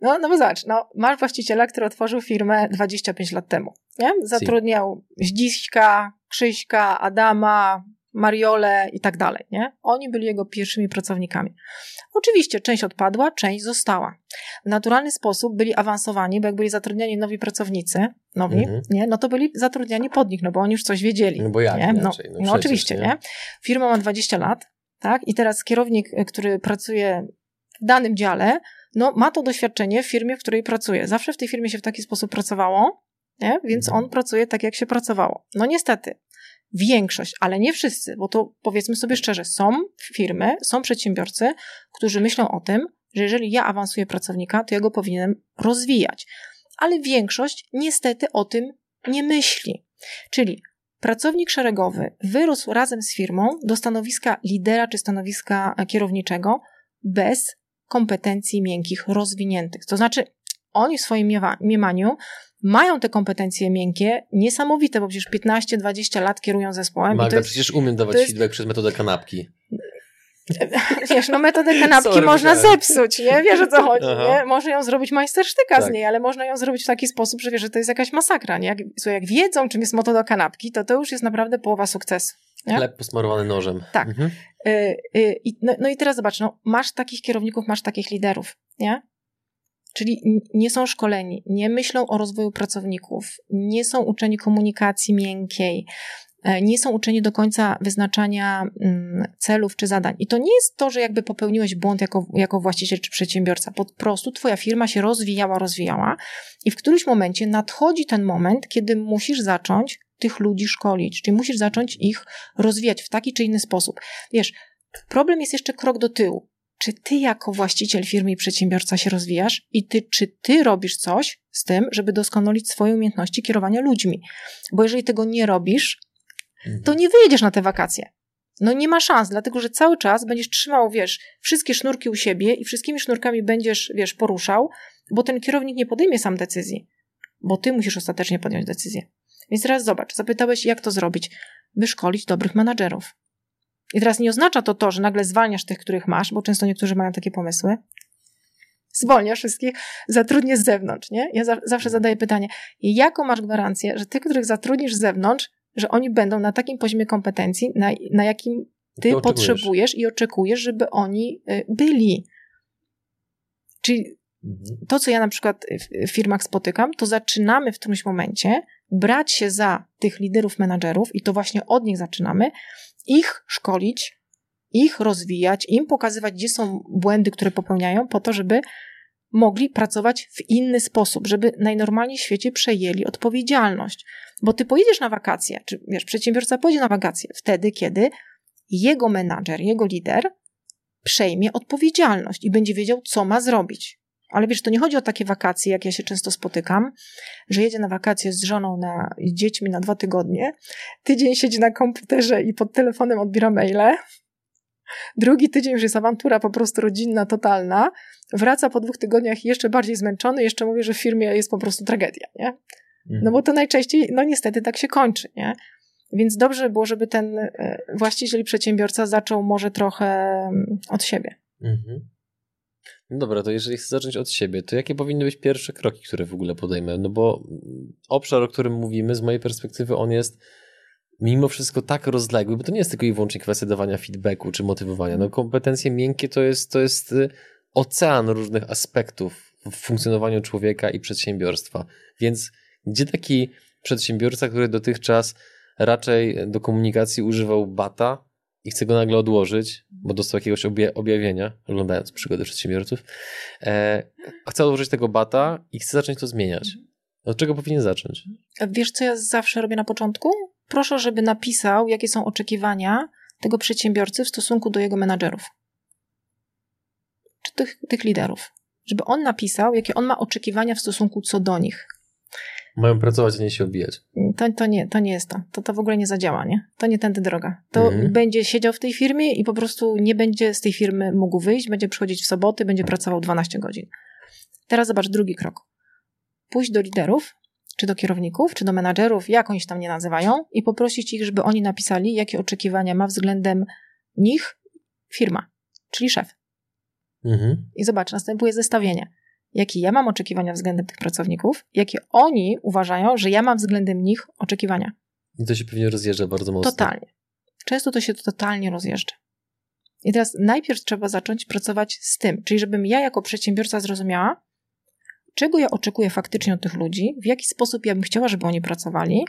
No, no bo zobacz, no, masz właściciela, który otworzył firmę 25 lat temu. Nie? Zatrudniał Zdziśka, Krzyśka, Adama, Mariole i tak dalej. Nie? Oni byli jego pierwszymi pracownikami. Oczywiście część odpadła, część została. W naturalny sposób byli awansowani, bo jak byli zatrudniani nowi pracownicy, nowi, mhm. nie, no to byli zatrudniani pod nich, no bo oni już coś wiedzieli. No bo jak nie? No, no, no oczywiście, nie? nie? Firma ma 20 lat, tak? I teraz kierownik, który pracuje w danym dziale, no ma to doświadczenie w firmie, w której pracuje. Zawsze w tej firmie się w taki sposób pracowało, nie? więc mhm. on pracuje tak, jak się pracowało. No niestety, większość, ale nie wszyscy, bo to powiedzmy sobie szczerze, są firmy, są przedsiębiorcy, którzy myślą o tym, że jeżeli ja awansuję pracownika, to ja go powinienem rozwijać. Ale większość niestety o tym nie myśli. Czyli pracownik szeregowy wyrósł razem z firmą do stanowiska lidera czy stanowiska kierowniczego bez kompetencji miękkich rozwiniętych. To znaczy, oni w swoim mniemaniu mają te kompetencje miękkie niesamowite, bo przecież 15-20 lat kierują zespołem. Magda, jest, przecież umiem dawać jest... feedback przez metodę kanapki. Wiesz, no metodę kanapki Sorry, można zepsuć, nie? Wiesz o co chodzi, nie? Można ją zrobić majstersztyka tak. z niej, ale można ją zrobić w taki sposób, że wiesz, że to jest jakaś masakra, nie? Jak, słuchaj, jak wiedzą, czym jest metoda kanapki, to to już jest naprawdę połowa sukcesu. Nie? Chleb posmarowany nożem. Tak. Mhm. Y, y, no, no i teraz zobacz, no, masz takich kierowników, masz takich liderów, nie? Czyli nie są szkoleni, nie myślą o rozwoju pracowników, nie są uczeni komunikacji miękkiej, e, nie są uczeni do końca wyznaczania mm, celów czy zadań. I to nie jest to, że jakby popełniłeś błąd jako, jako właściciel czy przedsiębiorca. Po prostu twoja firma się rozwijała, rozwijała i w którymś momencie nadchodzi ten moment, kiedy musisz zacząć tych ludzi szkolić, czyli musisz zacząć ich rozwijać w taki czy inny sposób. Wiesz, problem jest jeszcze krok do tyłu czy ty jako właściciel firmy i przedsiębiorca się rozwijasz i ty, czy ty robisz coś z tym, żeby doskonalić swoje umiejętności kierowania ludźmi. Bo jeżeli tego nie robisz, to mhm. nie wyjedziesz na te wakacje. No nie ma szans, dlatego że cały czas będziesz trzymał, wiesz, wszystkie sznurki u siebie i wszystkimi sznurkami będziesz, wiesz, poruszał, bo ten kierownik nie podejmie sam decyzji, bo ty musisz ostatecznie podjąć decyzję. Więc teraz zobacz, zapytałeś, jak to zrobić? Wyszkolić dobrych menadżerów. I teraz nie oznacza to to, że nagle zwalniasz tych, których masz, bo często niektórzy mają takie pomysły. Zwolniasz wszystkich, zatrudniesz z zewnątrz, nie? Ja za zawsze zadaję pytanie, jaką masz gwarancję, że ty, których zatrudnisz z zewnątrz, że oni będą na takim poziomie kompetencji, na, na jakim ty potrzebujesz i oczekujesz, żeby oni y, byli. Czyli mhm. to, co ja na przykład w firmach spotykam, to zaczynamy w którymś momencie brać się za tych liderów, menadżerów i to właśnie od nich zaczynamy, ich szkolić, ich rozwijać, im pokazywać, gdzie są błędy, które popełniają, po to, żeby mogli pracować w inny sposób, żeby najnormalniej w świecie przejęli odpowiedzialność. Bo ty pojedziesz na wakacje, czy wiesz, przedsiębiorca pojedzie na wakacje wtedy, kiedy jego menadżer, jego lider przejmie odpowiedzialność i będzie wiedział, co ma zrobić. Ale wiesz, to nie chodzi o takie wakacje, jak ja się często spotykam, że jedzie na wakacje z żoną na, i dziećmi na dwa tygodnie, tydzień siedzi na komputerze i pod telefonem odbiera maile, drugi tydzień już jest awantura po prostu rodzinna, totalna, wraca po dwóch tygodniach jeszcze bardziej zmęczony, jeszcze mówi, że w firmie jest po prostu tragedia, nie? No mhm. bo to najczęściej, no niestety tak się kończy, nie? Więc dobrze było, żeby ten e, właściciel i przedsiębiorca zaczął może trochę mm, od siebie. Mhm. No dobra, to jeżeli chcę zacząć od siebie, to jakie powinny być pierwsze kroki, które w ogóle podejmę? No bo obszar, o którym mówimy, z mojej perspektywy, on jest mimo wszystko tak rozległy, bo to nie jest tylko i wyłącznie kwestia dawania feedbacku czy motywowania. No kompetencje miękkie to jest, to jest y, ocean różnych aspektów w funkcjonowaniu człowieka i przedsiębiorstwa. Więc gdzie taki przedsiębiorca, który dotychczas raczej do komunikacji używał bata, i chce go nagle odłożyć, bo dostał jakiegoś objawienia, oglądając przygody przedsiębiorców, e, odłożyć tego bata i chce zacząć to zmieniać. Od czego powinien zacząć? Wiesz, co ja zawsze robię na początku? Proszę, żeby napisał, jakie są oczekiwania tego przedsiębiorcy w stosunku do jego menadżerów. Czy tych, tych liderów. żeby on napisał, jakie on ma oczekiwania w stosunku co do nich. Mają pracować, a nie się obijać. To, to, nie, to nie jest to. to. To w ogóle nie zadziała, nie? To nie tędy droga. To mhm. będzie siedział w tej firmie i po prostu nie będzie z tej firmy mógł wyjść, będzie przychodzić w soboty, będzie pracował 12 godzin. Teraz zobacz drugi krok. Pójść do liderów, czy do kierowników, czy do menadżerów, jak oni się tam nie nazywają, i poprosić ich, żeby oni napisali, jakie oczekiwania ma względem nich firma, czyli szef. Mhm. I zobacz, następuje zestawienie. Jakie ja mam oczekiwania względem tych pracowników, jakie oni uważają, że ja mam względem nich oczekiwania. I to się pewnie rozjeżdża bardzo mocno. Totalnie. Często to się totalnie rozjeżdża. I teraz najpierw trzeba zacząć pracować z tym, czyli żebym ja jako przedsiębiorca zrozumiała, czego ja oczekuję faktycznie od tych ludzi, w jaki sposób ja bym chciała, żeby oni pracowali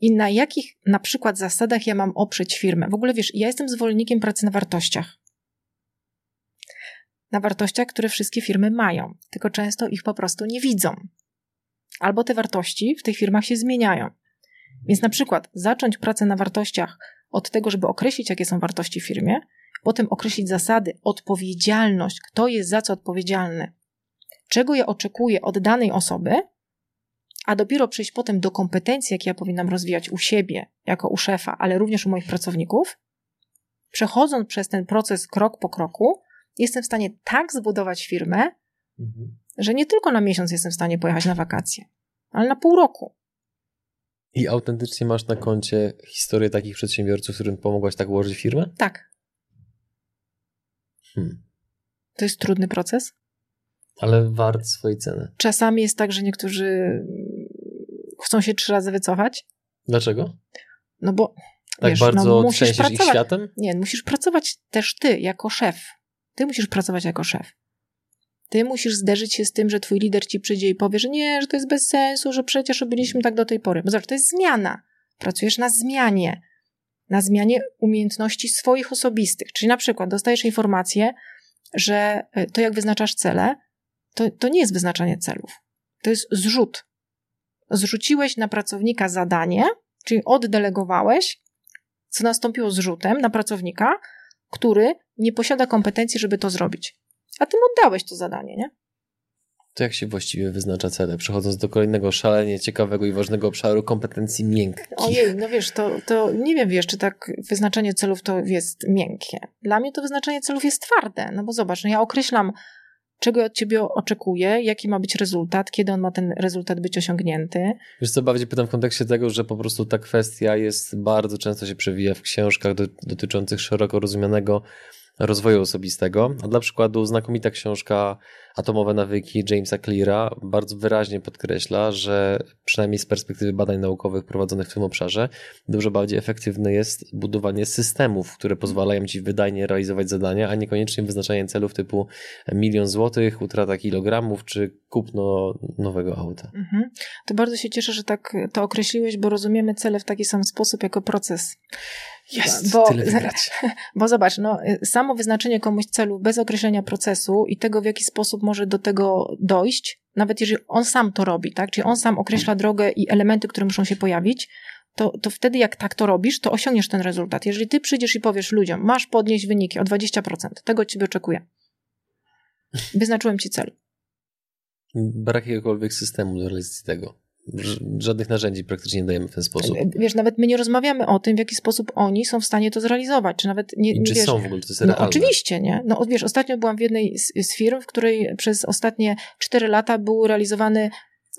i na jakich na przykład zasadach ja mam oprzeć firmę. W ogóle wiesz, ja jestem zwolennikiem pracy na wartościach. Na wartościach, które wszystkie firmy mają, tylko często ich po prostu nie widzą. Albo te wartości w tych firmach się zmieniają. Więc na przykład zacząć pracę na wartościach od tego, żeby określić, jakie są wartości w firmie, potem określić zasady, odpowiedzialność, kto jest za co odpowiedzialny, czego ja oczekuję od danej osoby, a dopiero przejść potem do kompetencji, jakie ja powinnam rozwijać u siebie, jako u szefa, ale również u moich pracowników, przechodząc przez ten proces krok po kroku, jestem w stanie tak zbudować firmę, mhm. że nie tylko na miesiąc jestem w stanie pojechać na wakacje, ale na pół roku. I autentycznie masz na koncie historię takich przedsiębiorców, którym pomogłaś tak ułożyć firmę? Tak. Hmm. To jest trudny proces. Ale wart swojej ceny. Czasami jest tak, że niektórzy chcą się trzy razy wycofać. Dlaczego? No bo tak wiesz, bardzo no, musisz pracować. ich światem? Nie, musisz pracować też ty jako szef. Ty musisz pracować jako szef. Ty musisz zderzyć się z tym, że twój lider ci przyjdzie i powie, że nie, że to jest bez sensu, że przecież robiliśmy tak do tej pory. Bo zobacz, to jest zmiana. Pracujesz na zmianie. Na zmianie umiejętności swoich osobistych. Czyli na przykład dostajesz informację, że e, to jak wyznaczasz cele, to, to nie jest wyznaczanie celów. To jest zrzut. Zrzuciłeś na pracownika zadanie, czyli oddelegowałeś, co nastąpiło zrzutem na pracownika, który nie posiada kompetencji, żeby to zrobić. A ty mu oddałeś to zadanie, nie? To jak się właściwie wyznacza cele? Przechodząc do kolejnego szalenie ciekawego i ważnego obszaru kompetencji miękkich. Ojej, no wiesz, to, to nie wiem, wiesz, czy tak wyznaczenie celów to jest miękkie. Dla mnie to wyznaczenie celów jest twarde, no bo zobacz, no ja określam czego od ciebie oczekuję, jaki ma być rezultat, kiedy on ma ten rezultat być osiągnięty. Wiesz co, bardziej pytam w kontekście tego, że po prostu ta kwestia jest bardzo często się przewija w książkach do, dotyczących szeroko rozumianego rozwoju osobistego. A dla przykładu znakomita książka Atomowe nawyki Jamesa Cleara bardzo wyraźnie podkreśla, że przynajmniej z perspektywy badań naukowych prowadzonych w tym obszarze, dużo bardziej efektywne jest budowanie systemów, które pozwalają ci wydajnie realizować zadania, a niekoniecznie wyznaczanie celów typu milion złotych, utrata kilogramów czy kupno nowego auta. Mhm. To bardzo się cieszę, że tak to określiłeś, bo rozumiemy cele w taki sam sposób jako proces. Jest, bo, tyle wybrać. Bo zobacz, no, samo wyznaczenie komuś celu bez określenia procesu i tego, w jaki sposób może do tego dojść, nawet jeżeli on sam to robi, tak? Czyli on sam określa drogę i elementy, które muszą się pojawić, to, to wtedy jak tak to robisz, to osiągniesz ten rezultat. Jeżeli ty przyjdziesz i powiesz ludziom, masz podnieść wyniki o 20%, tego od ciebie oczekuję. Wyznaczyłem ci cel. Brak jakiegokolwiek systemu do realizacji tego żadnych narzędzi praktycznie nie dajemy w ten sposób. Wiesz, nawet my nie rozmawiamy o tym, w jaki sposób oni są w stanie to zrealizować, czy nawet nie, I czy wiesz, są w ogóle, to jest no, realne. Oczywiście, nie? No wiesz, ostatnio byłam w jednej z, z firm, w której przez ostatnie 4 lata był realizowany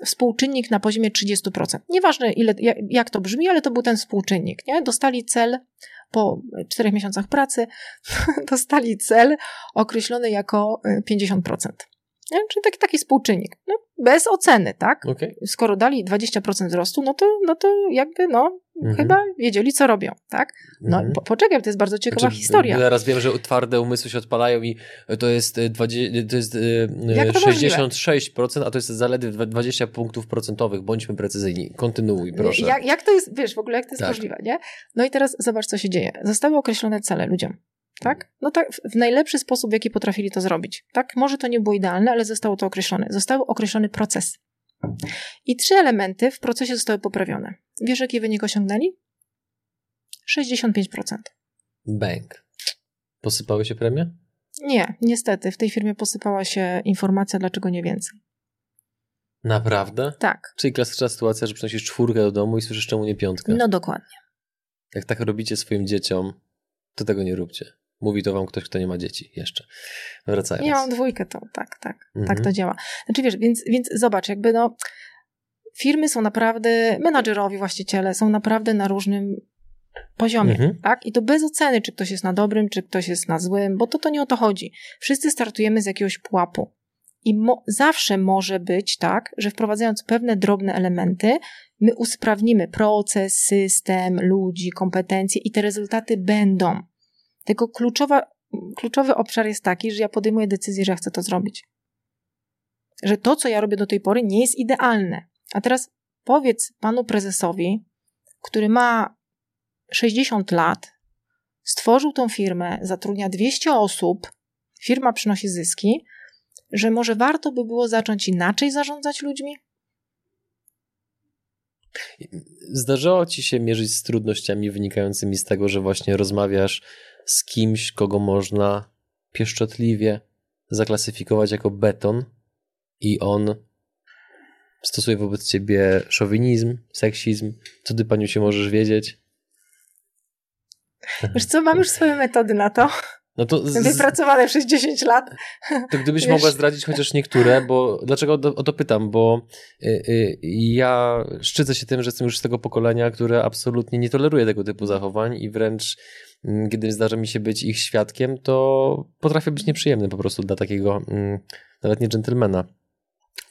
współczynnik na poziomie 30%. Nieważne ile, jak, to brzmi, ale to był ten współczynnik, nie? Dostali cel po czterech miesiącach pracy, dostali cel określony jako 50%. E, nie? Czyli taki, taki współczynnik. No, bez oceny, tak? Okay. Skoro dali 20% wzrostu, no to, no to jakby, no, mhm. chyba wiedzieli, co robią, tak? No, mhm. po, poczekaj, to jest bardzo ciekawa znaczy, historia. Teraz wiem, że twarde umysły się odpalają i to jest, 20, e, to jest 66%, e, a to jest zaledwie 20 punktów procentowych. Bądźmy precyzyjni. Kontynuuj, proszę. Jak, jak to jest, wiesz, w ogóle jak to jest tak. możliwe, nie? No i teraz zobacz, co się dzieje. Zostały określone cele ludziom tak? No tak, w najlepszy sposób, w jaki potrafili to zrobić. Tak, może to nie było idealne, ale zostało to określone. Został określony proces. I trzy elementy w procesie zostały poprawione. Wiesz, jaki wynik osiągnęli? 65%. Bank. Posypały się premie? Nie, niestety. W tej firmie posypała się informacja, dlaczego nie więcej. Naprawdę? Tak. Czyli klasyczna sytuacja, że przynosisz czwórkę do domu i słyszysz czemu nie piątkę. No dokładnie. Jak tak robicie swoim dzieciom, to tego nie róbcie. Mówi to wam ktoś, kto nie ma dzieci jeszcze. Wracając. Ja mam dwójkę, to tak, tak, Mhm. tak to działa. Znaczy wiesz, więc, więc zobacz, jakby no, firmy są naprawdę, menadżerowie, właściciele są naprawdę na różnym poziomie, Mhm. tak? I to bez oceny, czy ktoś jest na dobrym, czy ktoś jest na złym, bo to, to nie o to chodzi. Wszyscy startujemy z jakiegoś pułapu. I mo- zawsze może być tak, że wprowadzając pewne drobne elementy, my usprawnimy proces, system, ludzi, kompetencje i te rezultaty będą. Tylko kluczowa, kluczowy obszar jest taki, że ja podejmuję decyzję, że ja chcę to zrobić. Że to, co ja robię do tej pory, nie jest idealne. A teraz powiedz panu prezesowi, który ma 60 lat, stworzył tą firmę, zatrudnia 200 osób, firma przynosi zyski, że może warto by było zacząć inaczej zarządzać ludźmi? Zdarzało ci się mierzyć z trudnościami wynikającymi z tego, że właśnie rozmawiasz z kimś, kogo można pieszczotliwie zaklasyfikować jako beton i on stosuje wobec ciebie szowinizm, seksizm. Co ty paniu się możesz wiedzieć? Wiesz co, mam już swoje metody na to, No to, z, wypracowane przez 10 lat. to gdybyś Wiesz- mogła zdradzić chociaż niektóre, bo dlaczego o to, pytam? Bo y, y, ja szczycę się tym, że jestem już z tego pokolenia, które absolutnie nie toleruje tego typu zachowań i wręcz mm, kiedy zdarza mi się być ich świadkiem, to potrafię być nieprzyjemny po prostu dla takiego mm, nawet nie dżentelmena,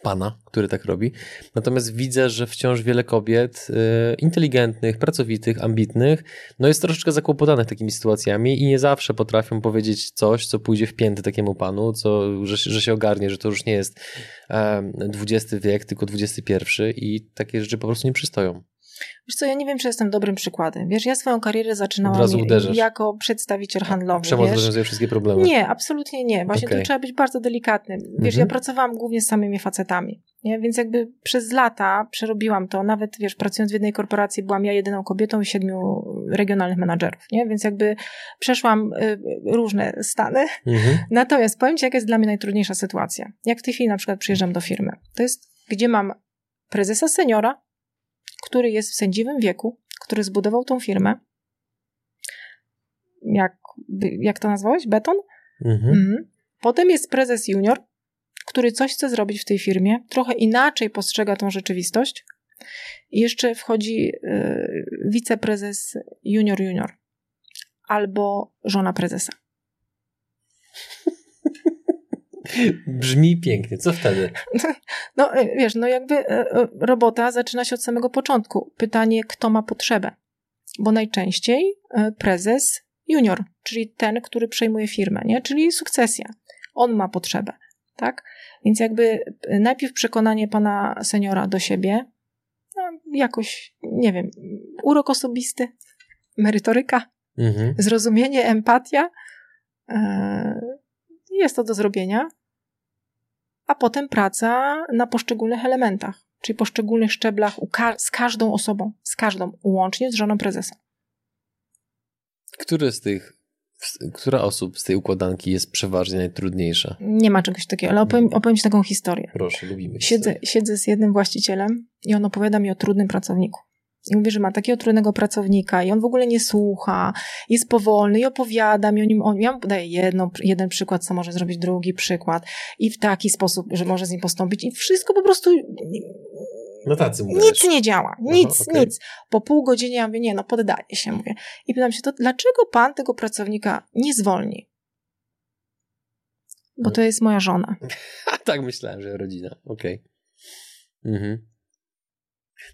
pana, który tak robi. Natomiast widzę, że wciąż wiele kobiet y, inteligentnych, pracowitych, ambitnych, no jest troszeczkę zakłopotanych takimi sytuacjami i nie zawsze potrafią powiedzieć coś, co pójdzie w pięty takiemu panu, co, że, że się ogarnie, że to już nie jest em, XX wiek, tylko XXI i takie rzeczy po prostu nie przystoją. Wiesz co, ja nie wiem, czy jestem dobrym przykładem. Wiesz, ja swoją karierę zaczynałam jako przedstawiciel handlowy. Przemoc rozwiązuje wszystkie problemy. Nie, absolutnie nie. Właśnie Okej. tu trzeba być bardzo delikatnym. Wiesz, Mhm. ja pracowałam głównie z samymi facetami, nie? więc jakby przez lata przerobiłam to. Nawet, wiesz, pracując w jednej korporacji byłam ja jedyną kobietą i siedmiu regionalnych menadżerów, nie? Więc jakby przeszłam y, różne stany. Mhm. Natomiast powiem Ci, jaka jest dla mnie najtrudniejsza sytuacja. Jak w tej chwili na przykład przyjeżdżam do firmy. To jest, gdzie mam prezesa seniora, który jest w sędziwym wieku, który zbudował tą firmę. Jak, jak to nazwałeś? Beton? Mhm. Mhm. Potem jest prezes junior, który coś chce zrobić w tej firmie, trochę inaczej postrzega tą rzeczywistość. I jeszcze wchodzi y, wiceprezes junior junior albo żona prezesa. Brzmi pięknie. Co wtedy? No y, wiesz, no jakby y, y, robota zaczyna się od samego początku. Pytanie, kto ma potrzebę? Bo najczęściej prezes junior, czyli ten, który przejmuje firmę, nie? czyli sukcesja. On ma potrzebę, tak? Więc jakby najpierw przekonanie pana seniora do siebie, no, jakoś, nie wiem, urok osobisty, merytoryka, Mhm. zrozumienie, empatia. e, Jest to do zrobienia. A potem praca na poszczególnych elementach, czyli poszczególnych szczeblach ka- z każdą osobą, z każdą, łącznie z żoną prezesa. Który z tych, która osób z tej układanki jest przeważnie najtrudniejsza? Nie ma czegoś takiego, ale opowiem, opowiem Ci taką historię. Proszę, lubimy Siedzę, siedzę z jednym właścicielem i on opowiada mi o trudnym pracowniku. I mówi, że ma takiego trudnego pracownika i on w ogóle nie słucha, jest powolny i opowiada mi o nim. On, ja mu daję jedną, jeden przykład, co może zrobić, drugi przykład i w taki sposób, że może z nim postąpić i wszystko po prostu Na tacy mu nic nie działa. Nic, okej. nic. Po pół godziny ja mówię, nie no, poddaję się, mówię. I pytam się, to dlaczego pan tego pracownika nie zwolni? Bo to jest moja żona. A tak myślałem, że rodzina. Okej. Mhm.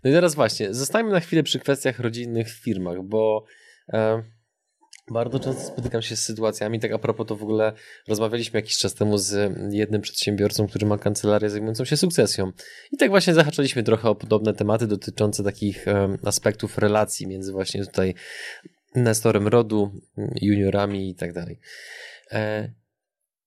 No i teraz właśnie, zostańmy na chwilę przy kwestiach rodzinnych w firmach, bo e, bardzo często spotykam się z sytuacjami, tak a propos to w ogóle rozmawialiśmy jakiś czas temu z jednym przedsiębiorcą, który ma kancelarię zajmującą się sukcesją. I tak właśnie zahaczaliśmy trochę o podobne tematy dotyczące takich e, aspektów relacji między właśnie tutaj nestorem rodu, juniorami i tak dalej. E,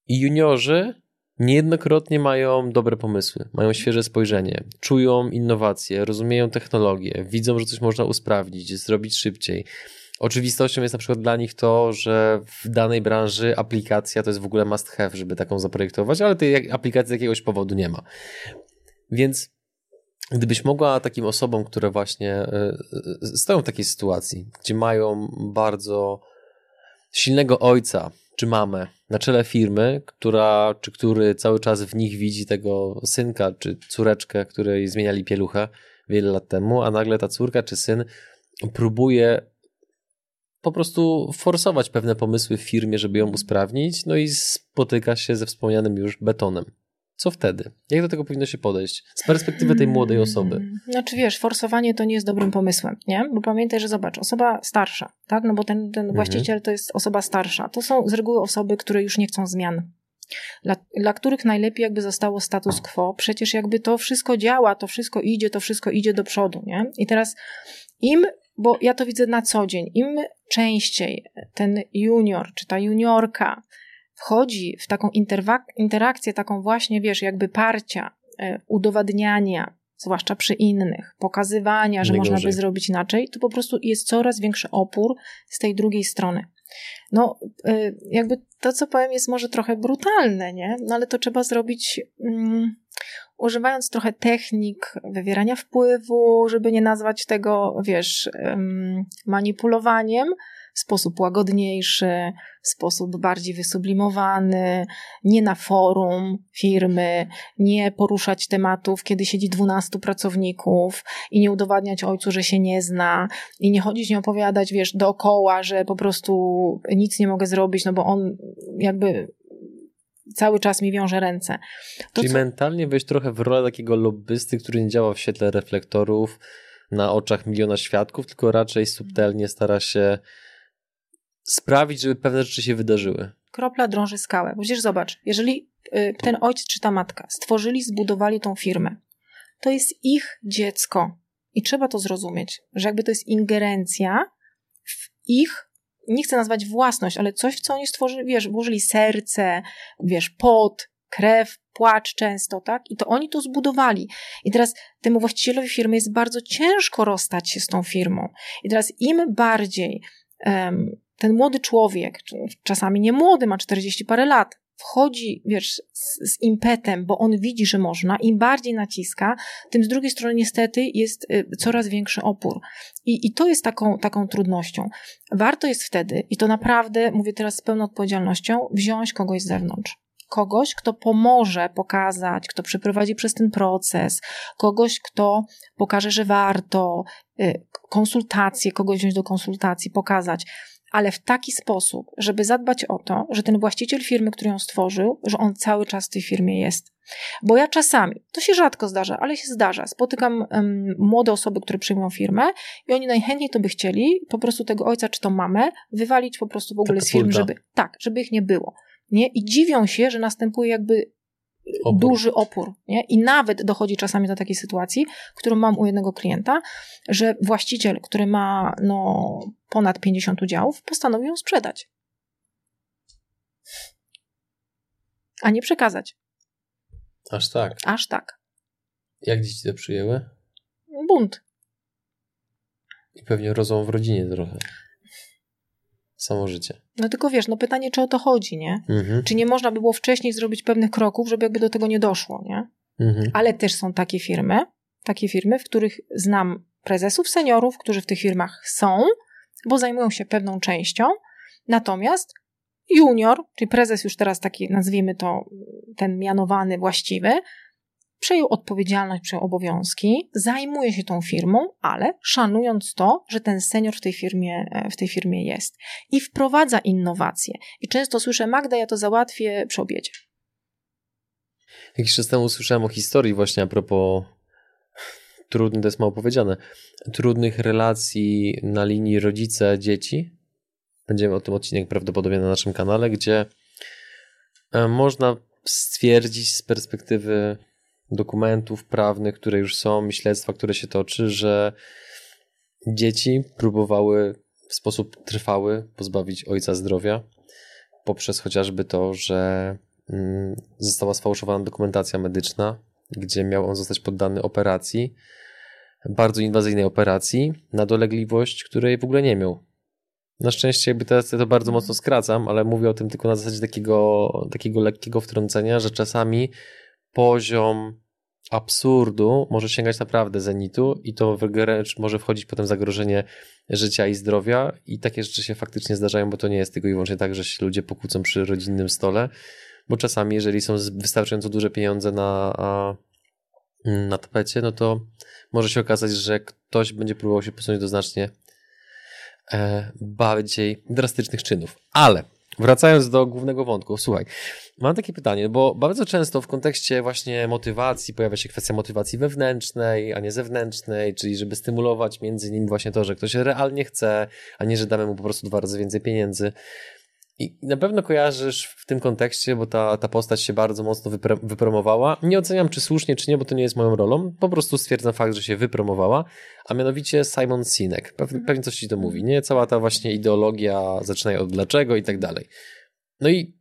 I juniorzy niejednokrotnie mają dobre pomysły, mają świeże spojrzenie, czują innowacje, rozumieją technologię, widzą, że coś można usprawnić, zrobić szybciej. Oczywistością jest na przykład dla nich to, że w danej branży aplikacja to jest w ogóle must have, żeby taką zaprojektować, ale tej aplikacji z jakiegoś powodu nie ma. Więc gdybyś mogła takim osobom, które właśnie e, e, stoją w takiej sytuacji, gdzie mają bardzo silnego ojca czy mamę na czele firmy, która, czy który cały czas w nich widzi tego synka czy córeczkę, której zmieniali pieluchę wiele lat temu, a nagle ta córka czy syn próbuje po prostu forsować pewne pomysły w firmie, żeby ją usprawnić, no i spotyka się ze wspomnianym już betonem. Co wtedy? Jak do tego powinno się podejść z perspektywy tej młodej osoby? Hmm. Znaczy wiesz, forsowanie to nie jest dobrym pomysłem, nie? Bo pamiętaj, że zobacz, osoba starsza, tak? No bo ten, ten mhm. właściciel to jest osoba starsza. To są z reguły osoby, które już nie chcą zmian. Dla, dla których najlepiej jakby zostało status quo. Przecież jakby to wszystko działa, to wszystko idzie, to wszystko idzie do przodu, nie? I teraz im bo ja to widzę na co dzień. Im częściej ten junior czy ta juniorka wchodzi w taką interakcję, taką właśnie, wiesz, jakby parcia, e, udowadniania, zwłaszcza przy innych, pokazywania, że można by zrobić inaczej, to po prostu jest coraz większy opór z tej drugiej strony. No, e, jakby to, co powiem, jest może trochę brutalne, nie? No, ale to trzeba zrobić mm, używając trochę technik wywierania wpływu, żeby nie nazwać tego, wiesz, manipulowaniem, w sposób łagodniejszy, w sposób bardziej wysublimowany, nie na forum firmy, nie poruszać tematów, kiedy siedzi 12 pracowników i nie udowadniać ojcu, że się nie zna i nie chodzić, nie opowiadać, wiesz, dookoła, że po prostu nic nie mogę zrobić, no bo on jakby cały czas mi wiąże ręce. To, Czyli co... mentalnie wejść trochę w rolę takiego lobbysty, który nie działa w świetle reflektorów na oczach miliona świadków, tylko raczej subtelnie stara się sprawić, żeby pewne rzeczy się wydarzyły. Kropla drąży skałę. Przecież zobacz, jeżeli y, ten ojciec czy ta matka stworzyli, zbudowali tą firmę, to jest ich dziecko. I trzeba to zrozumieć, że jakby to jest ingerencja w ich nie chcę nazwać własność, ale coś, w co oni stworzyli, wiesz, włożyli serce, wiesz, pot, krew, płacz często, tak? I to oni to zbudowali. I teraz temu właścicielowi firmy jest bardzo ciężko rozstać się z tą firmą. I teraz im bardziej um, ten młody człowiek, czasami nie młody, ma 40 parę lat, wchodzi, wiesz, z, z, impetem, bo on widzi, że można, im bardziej naciska, tym z drugiej strony niestety jest y, coraz większy opór. I, i to jest taką, taką trudnością. Warto jest wtedy, i to naprawdę, mówię teraz z pełną odpowiedzialnością, wziąć kogoś z zewnątrz kogoś, kto pomoże pokazać, kto przeprowadzi przez ten proces, kogoś, kto pokaże, że warto, y, konsultacje, kogoś wziąć do konsultacji, pokazać ale w taki sposób, żeby zadbać o to, że ten właściciel firmy, który ją stworzył, że on cały czas w tej firmie jest. Bo ja czasami, to się rzadko zdarza, ale się zdarza, spotykam um, młode osoby, które przyjmują firmę i oni najchętniej to by chcieli po prostu tego ojca czy tą mamę wywalić po prostu w ogóle z firmy, żeby, tak, żeby ich nie było. Nie? I dziwią się, że następuje jakby opór. duży opór. Nie? I nawet dochodzi czasami do takiej sytuacji, którą mam u jednego klienta, że właściciel, który ma no, ponad 50 udziałów, postanowił ją sprzedać. A nie przekazać. Aż tak. Aż tak. Jak dzieci to przyjęły? Bunt. I pewnie rozłam w rodzinie trochę samo życie. No tylko wiesz, no pytanie, czy o to chodzi, nie? Mhm. Czy nie można by było wcześniej zrobić pewnych kroków, żeby jakby do tego nie doszło, nie? Mhm. Ale też są takie firmy, takie firmy, w których znam prezesów, seniorów, którzy w tych firmach są, bo zajmują się pewną częścią, natomiast junior, czyli prezes już teraz taki, nazwijmy to, ten mianowany, właściwy, przejął odpowiedzialność, przejął obowiązki, zajmuje się tą firmą, ale szanując to, że ten senior w tej firmie, e, w tej firmie jest i wprowadza innowacje. I często słyszę, Magda, ja to załatwię przy obiedzie. Jakiś czas temu słyszałem o historii właśnie a propos trudnych, to jest mało powiedziane, trudnych relacji na linii rodzice-dzieci. Będziemy o tym odcinek prawdopodobnie na naszym kanale, gdzie e, można stwierdzić z perspektywy dokumentów prawnych, które już są, śledztwa, które się toczy, że dzieci próbowały w sposób trwały pozbawić ojca zdrowia poprzez chociażby to, że mm, została sfałszowana dokumentacja medyczna, gdzie miał on zostać poddany operacji, bardzo inwazyjnej operacji, na dolegliwość, której w ogóle nie miał. Na szczęście jakby teraz ja to bardzo mocno skracam, ale mówię o tym tylko na zasadzie takiego, takiego lekkiego wtrącenia, że czasami poziom absurdu może sięgać naprawdę zenitu i to wręcz może wchodzić potem zagrożenie życia i zdrowia i takie rzeczy się faktycznie zdarzają, bo to nie jest tylko i wyłącznie tak, że się ludzie pokłócą przy rodzinnym stole, bo czasami jeżeli są wystarczająco duże pieniądze na, na tapecie, no to może się okazać, że ktoś będzie próbował się posunąć do znacznie e, bardziej drastycznych czynów. Ale Wracając do głównego wątku, słuchaj, mam takie pytanie, bo bardzo często w kontekście właśnie motywacji pojawia się kwestia motywacji wewnętrznej, a nie zewnętrznej, czyli żeby stymulować między innymi właśnie to, że ktoś realnie chce, a nie, że damy mu po prostu dwa razy więcej pieniędzy. I na pewno kojarzysz w tym kontekście, bo ta, ta postać się bardzo mocno wypre, wypromowała. Nie oceniam, czy słusznie, czy nie, bo to nie jest moją rolą. Po prostu stwierdzam fakt, że się wypromowała, a mianowicie Simon Sinek. Pewnie, pewnie coś ci to mówi, nie? Cała ta właśnie ideologia, zaczynają od dlaczego i tak dalej. No i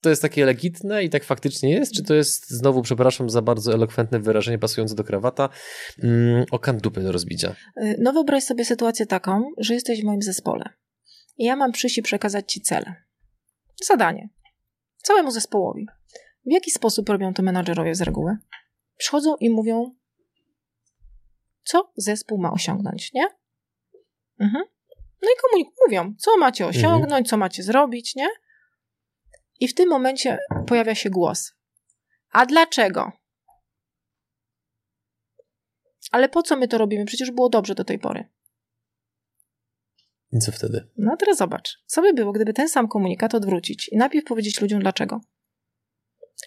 to jest takie legitne i tak faktycznie jest, czy to jest znowu, przepraszam za bardzo elokwentne wyrażenie pasujące do krawata, mm, o dupy do rozbicia? Y, no wyobraź sobie sytuację taką, że jesteś w moim zespole i ja mam przyjść i przekazać Ci cele. Zadanie. Całemu zespołowi. W jaki sposób robią to menadżerowie z reguły? Przychodzą i mówią, co zespół ma osiągnąć, nie? Mhm. No i komu mówią, co macie mhm. osiągnąć, mhm. co macie zrobić, nie? I w tym momencie pojawia się głos. A dlaczego? Ale po co my to robimy? Przecież było dobrze do tej pory. I co wtedy? No teraz zobacz, co by było, gdyby ten sam komunikat odwrócić i najpierw powiedzieć ludziom dlaczego.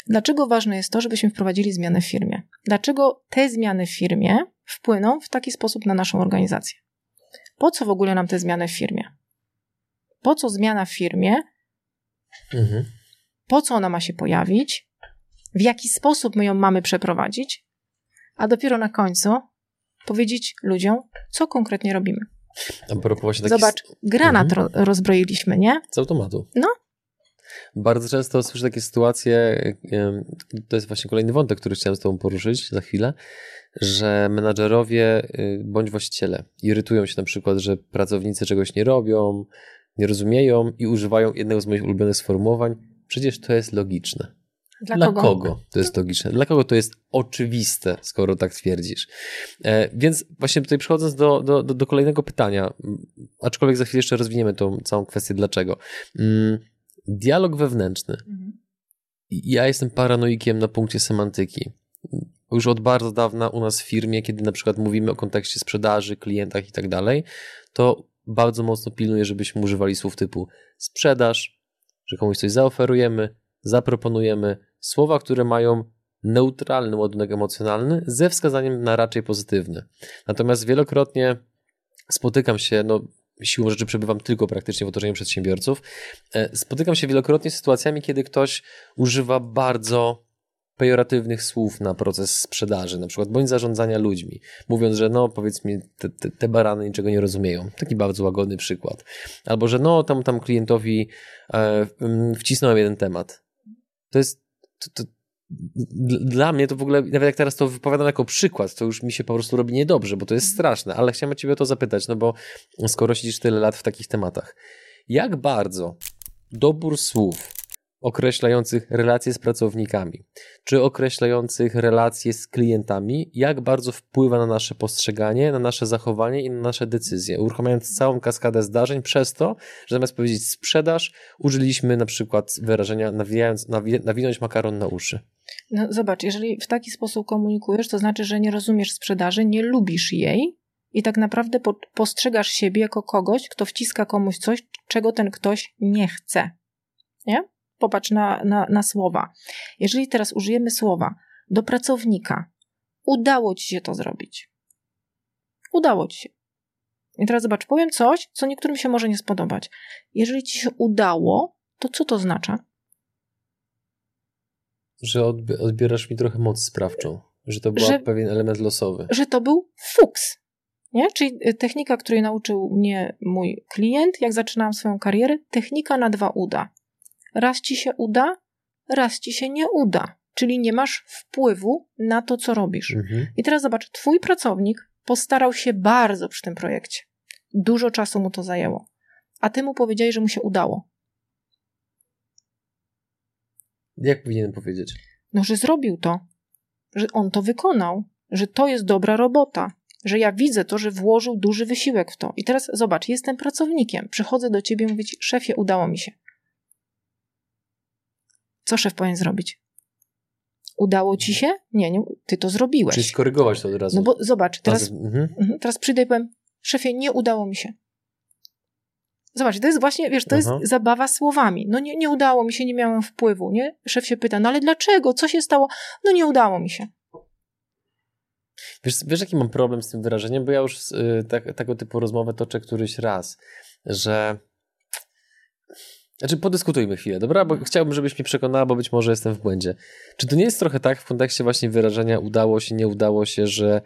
Dlaczego ważne jest to, żebyśmy wprowadzili zmiany w firmie? Dlaczego te zmiany w firmie wpłyną w taki sposób na naszą organizację? Po co w ogóle nam te zmiany w firmie? Po co zmiana w firmie? Mhm. Po co ona ma się pojawić? W jaki sposób my ją mamy przeprowadzić? A dopiero na końcu powiedzieć ludziom, co konkretnie robimy. A propos właśnie Zobacz, granat mhm. rozbroiliśmy, nie? Z automatu. No. Bardzo często słyszę takie sytuacje, to jest właśnie kolejny wątek, który chciałem z tobą poruszyć za chwilę, że menadżerowie y, bądź właściciele irytują się na przykład, że pracownicy czegoś nie robią, nie rozumieją i używają jednego z moich ulubionych sformułowań. Przecież to jest logiczne. Dla, Dla kogo? kogo? to jest logiczne? Dla kogo to jest oczywiste, skoro tak twierdzisz? E, więc właśnie tutaj przechodząc do, do, do, kolejnego pytania, aczkolwiek za chwilę jeszcze rozwiniemy tą całą kwestię dlaczego. Mm, dialog wewnętrzny. Mhm. Ja jestem paranoikiem na punkcie semantyki. Już od bardzo dawna u nas w firmie, kiedy na przykład mówimy o kontekście sprzedaży, klientach i tak dalej, to bardzo mocno pilnuję, żebyśmy używali słów typu sprzedaż, że komuś coś zaoferujemy, zaproponujemy, słowa, które mają neutralny ładunek emocjonalny ze wskazaniem na raczej pozytywny. Natomiast wielokrotnie spotykam się, no siłą rzeczy przebywam tylko praktycznie w otoczeniu przedsiębiorców, e, spotykam się wielokrotnie z sytuacjami, kiedy ktoś używa bardzo pejoratywnych słów na proces sprzedaży, na przykład, bądź zarządzania ludźmi, mówiąc, że no, powiedz mi, te, te, te, barany niczego nie rozumieją. Taki bardzo łagodny przykład. Albo, że no, tam, tam klientowi e, wcisnąłem jeden temat. To jest, to, to, dla mnie to w ogóle, nawet jak teraz to wypowiadam jako przykład, to już mi się po prostu robi niedobrze, bo to jest straszne, ale chciałem Ciebie o to zapytać, no bo skoro siedzisz tyle lat w takich tematach, jak bardzo dobór słów określających relacje z pracownikami, czy określających relacje z klientami, jak bardzo wpływa na nasze postrzeganie, na nasze zachowanie i na nasze decyzje, uruchamiając całą kaskadę zdarzeń przez to, że zamiast powiedzieć sprzedaż, użyliśmy na przykład wyrażenia nawijając, nawi nawinąć makaron na uszy. No zobacz, jeżeli w taki sposób komunikujesz, to znaczy, że nie rozumiesz sprzedaży, nie lubisz jej i tak naprawdę po postrzegasz siebie jako kogoś, kto wciska komuś coś, czego ten ktoś nie chce. Nie? Popatrz na, na, na słowa. Jeżeli teraz użyjemy słowa do pracownika, udało ci się to zrobić. Udało ci się. I teraz zobacz, powiem coś, co niektórym się może nie spodobać. Jeżeli ci się udało, to co to oznacza? Że odbierasz mi trochę moc sprawczą. Że to był pewien element losowy. Że to był fuks. Nie? Czyli y, technika, której nauczył mnie mój klient, jak zaczynałam swoją karierę, technika na dwa uda. Raz ci się uda, raz ci się nie uda. Czyli nie masz wpływu na to, co robisz. Mhm. I teraz zobacz, twój pracownik postarał się bardzo przy tym projekcie. Dużo czasu mu to zajęło. a ty mu powiedziałeś, że mu się udało. Jak powinienem powiedzieć? No, że zrobił to, że on to wykonał, że to jest dobra robota, że ja widzę to, że włożył duży wysiłek w to. I teraz zobacz, jestem pracownikiem, przychodzę do ciebie i mówię ci, szefie, udało mi się. Co szef powinien zrobić? Udało ci się? Nie, nie, ty to zrobiłeś. Czyli skorygować to od razu. No bo zobacz, teraz, Mhm. mhm, teraz przyjdę i powiem, szefie, nie udało mi się. Zobacz, to jest właśnie, wiesz, to Aha. jest zabawa słowami. No nie, nie udało mi się, nie miałem wpływu, nie? Szef się pyta, no ale dlaczego? Co się stało? No nie udało mi się. Wiesz, wiesz, jaki mam problem z tym wyrażeniem? Bo ja już y, tak, tego typu rozmowę toczę któryś raz, że. Znaczy, podyskutujmy chwilę, dobra? Bo chciałbym, żebyś mnie przekonała, bo być może jestem w błędzie. Czy to nie jest trochę tak w kontekście właśnie wyrażenia udało się, nie udało się, że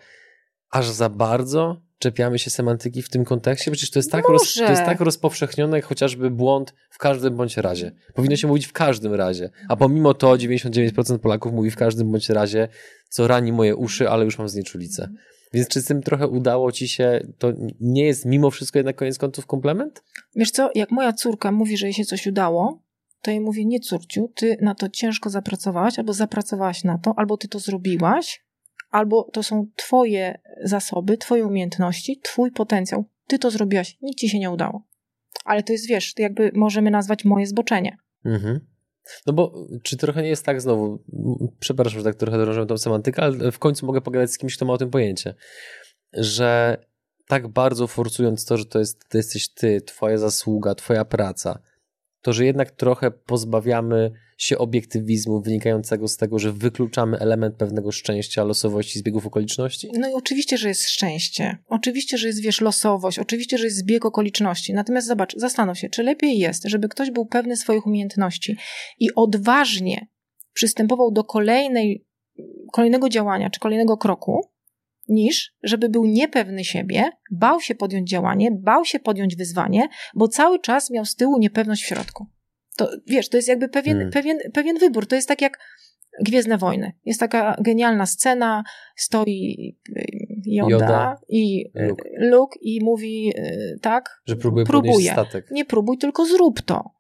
aż za bardzo czepiamy się semantyki w tym kontekście? Przecież to jest tak, roz, to jest tak rozpowszechnione, jak chociażby błąd w każdym bądź razie. Powinno się mówić w każdym razie. A pomimo to 99% Polaków mówi w każdym bądź razie, co rani moje uszy, ale już mam znieczulicę. Więc czy z tym trochę udało ci się, to nie jest mimo wszystko jednak koniec końców komplement? Wiesz co, jak moja córka mówi, że jej się coś udało, to jej mówię, nie córciu, ty na to ciężko zapracowałaś, albo zapracowałaś na to, albo ty to zrobiłaś, albo to są twoje zasoby, twoje umiejętności, twój potencjał. Ty to zrobiłaś, nic ci się nie udało. Ale to jest, wiesz, to jakby możemy nazwać moje zboczenie. Mhm. No bo czy trochę nie jest tak znowu, przepraszam, że tak trochę drążę tą semantykę, ale w końcu mogę pogadać z kimś, kto ma o tym pojęcie, że tak bardzo forsując to, że to, jest, to jesteś ty, twoja zasługa, twoja praca, to że jednak trochę pozbawiamy się obiektywizmu wynikającego z tego, że wykluczamy element pewnego szczęścia, losowości, zbiegów okoliczności? No i oczywiście, że jest szczęście. Oczywiście, że jest, wiesz, losowość. Oczywiście, że jest zbieg okoliczności. Natomiast zobacz, zastanów się, czy lepiej jest, żeby ktoś był pewny swoich umiejętności i odważnie przystępował do kolejnej, kolejnego działania czy kolejnego kroku, niż żeby był niepewny siebie, bał się podjąć działanie, bał się podjąć wyzwanie, bo cały czas miał z tyłu niepewność w środku. To wiesz, to jest jakby pewien, Hmm. pewien, pewien wybór. To jest tak jak Gwiezdne Wojny. Jest taka genialna scena, stoi y, Yoda, Yoda, i Luke. Luke i mówi y, tak, Że próbuje, Próbuje. statek. nie próbuj, tylko zrób to.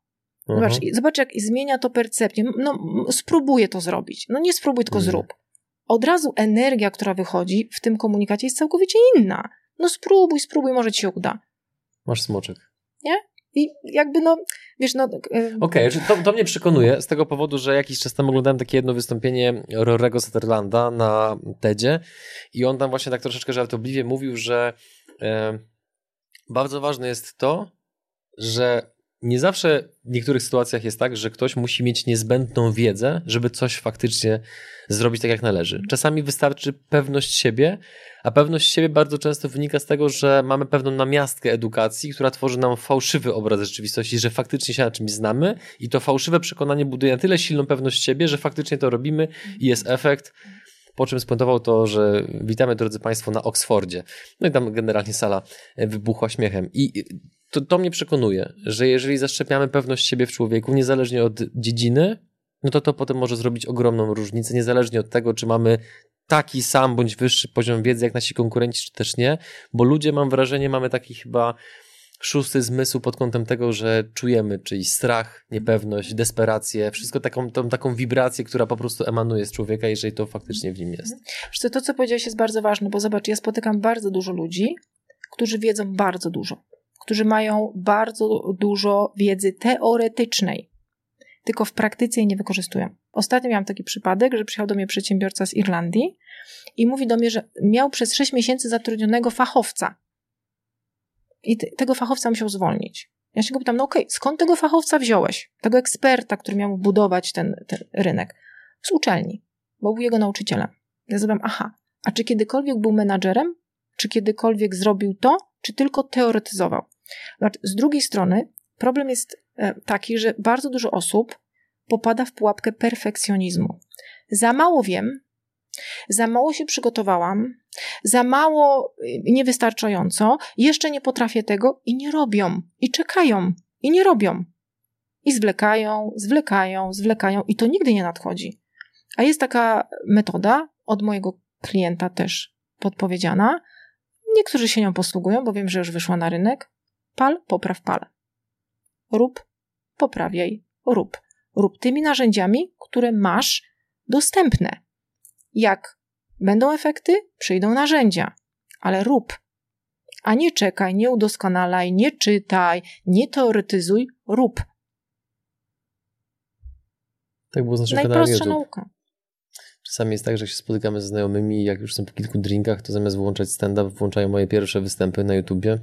Mhm. Zobacz, zobacz, jak zmienia to percepcję. No, spróbuję to zrobić. No nie spróbuj, tylko Mhm. zrób. Od razu energia, która wychodzi w tym komunikacie jest całkowicie inna. No spróbuj, spróbuj, może ci się uda. Masz smoczek. I jakby no, wiesz, no... y, Okej, okay, to, to mnie przekonuje z tego powodu, że jakiś czas temu oglądałem takie jedno wystąpienie Rorego Sutherlanda na TEDzie i on tam właśnie tak troszeczkę żartobliwie mówił, że e, bardzo ważne jest to, że nie zawsze w niektórych sytuacjach jest tak, że ktoś musi mieć niezbędną wiedzę, żeby coś faktycznie zrobić tak jak należy. Czasami wystarczy pewność siebie, a pewność siebie bardzo często wynika z tego, że mamy pewną namiastkę edukacji, która tworzy nam fałszywy obraz rzeczywistości, że faktycznie się na czymś znamy i to fałszywe przekonanie buduje na tyle silną pewność siebie, że faktycznie to robimy i jest efekt. Po czym spuentował to, że witamy drodzy Państwo na Oksfordzie. No i tam generalnie sala wybuchła śmiechem. I to, to mnie przekonuje, że jeżeli zaszczepiamy pewność siebie w człowieku, niezależnie od dziedziny, no to to potem może zrobić ogromną różnicę, niezależnie od tego, czy mamy taki sam bądź wyższy poziom wiedzy jak nasi konkurenci, czy też nie, bo ludzie, mam wrażenie, mamy taki chyba szósty zmysł pod kątem tego, że czujemy czyjś strach, niepewność, desperację, wszystko taką, tą, taką wibrację, która po prostu emanuje z człowieka, jeżeli to faktycznie w nim jest. Co, to, co powiedziałeś, jest bardzo ważne, bo zobacz, ja spotykam bardzo dużo ludzi, którzy wiedzą bardzo dużo, którzy mają bardzo dużo wiedzy teoretycznej, tylko w praktyce jej nie wykorzystują. Ostatnio miałam taki przypadek, że przyjechał do mnie przedsiębiorca z Irlandii i mówi do mnie, że miał przez 6 miesięcy zatrudnionego fachowca i te, tego fachowca musiał zwolnić. Ja się go pytam, no okej, skąd tego fachowca wziąłeś? Tego eksperta, który miał budować ten, ten rynek? Z uczelni, bo był jego nauczycielem. Ja zadam, aha, a czy kiedykolwiek był menadżerem? Czy kiedykolwiek zrobił to? Czy tylko teoretyzował? Zobacz, Z drugiej strony problem jest e, taki, że bardzo dużo osób popada w pułapkę perfekcjonizmu. Za mało wiem, za mało się przygotowałam, za mało, y, niewystarczająco, jeszcze nie potrafię tego i nie robią, i czekają, i nie robią. I zwlekają, zwlekają, zwlekają, i to nigdy nie nadchodzi. A jest taka metoda od mojego klienta też podpowiedziana. Niektórzy się nią posługują, bo wiem, że już wyszła na rynek. Pal, popraw pal. rób, poprawiaj, rób. Rób tymi narzędziami, które masz dostępne. Jak będą efekty, przyjdą narzędzia, ale rób. A nie czekaj, nie udoskonalaj, nie czytaj, nie teoretyzuj, rób. Tak było z naszym Najprostsza nauka. Czasami jest tak, że się spotykamy ze znajomymi i jak już są po kilku drinkach, to zamiast włączać stand-up, włączają moje pierwsze występy na YouTubie.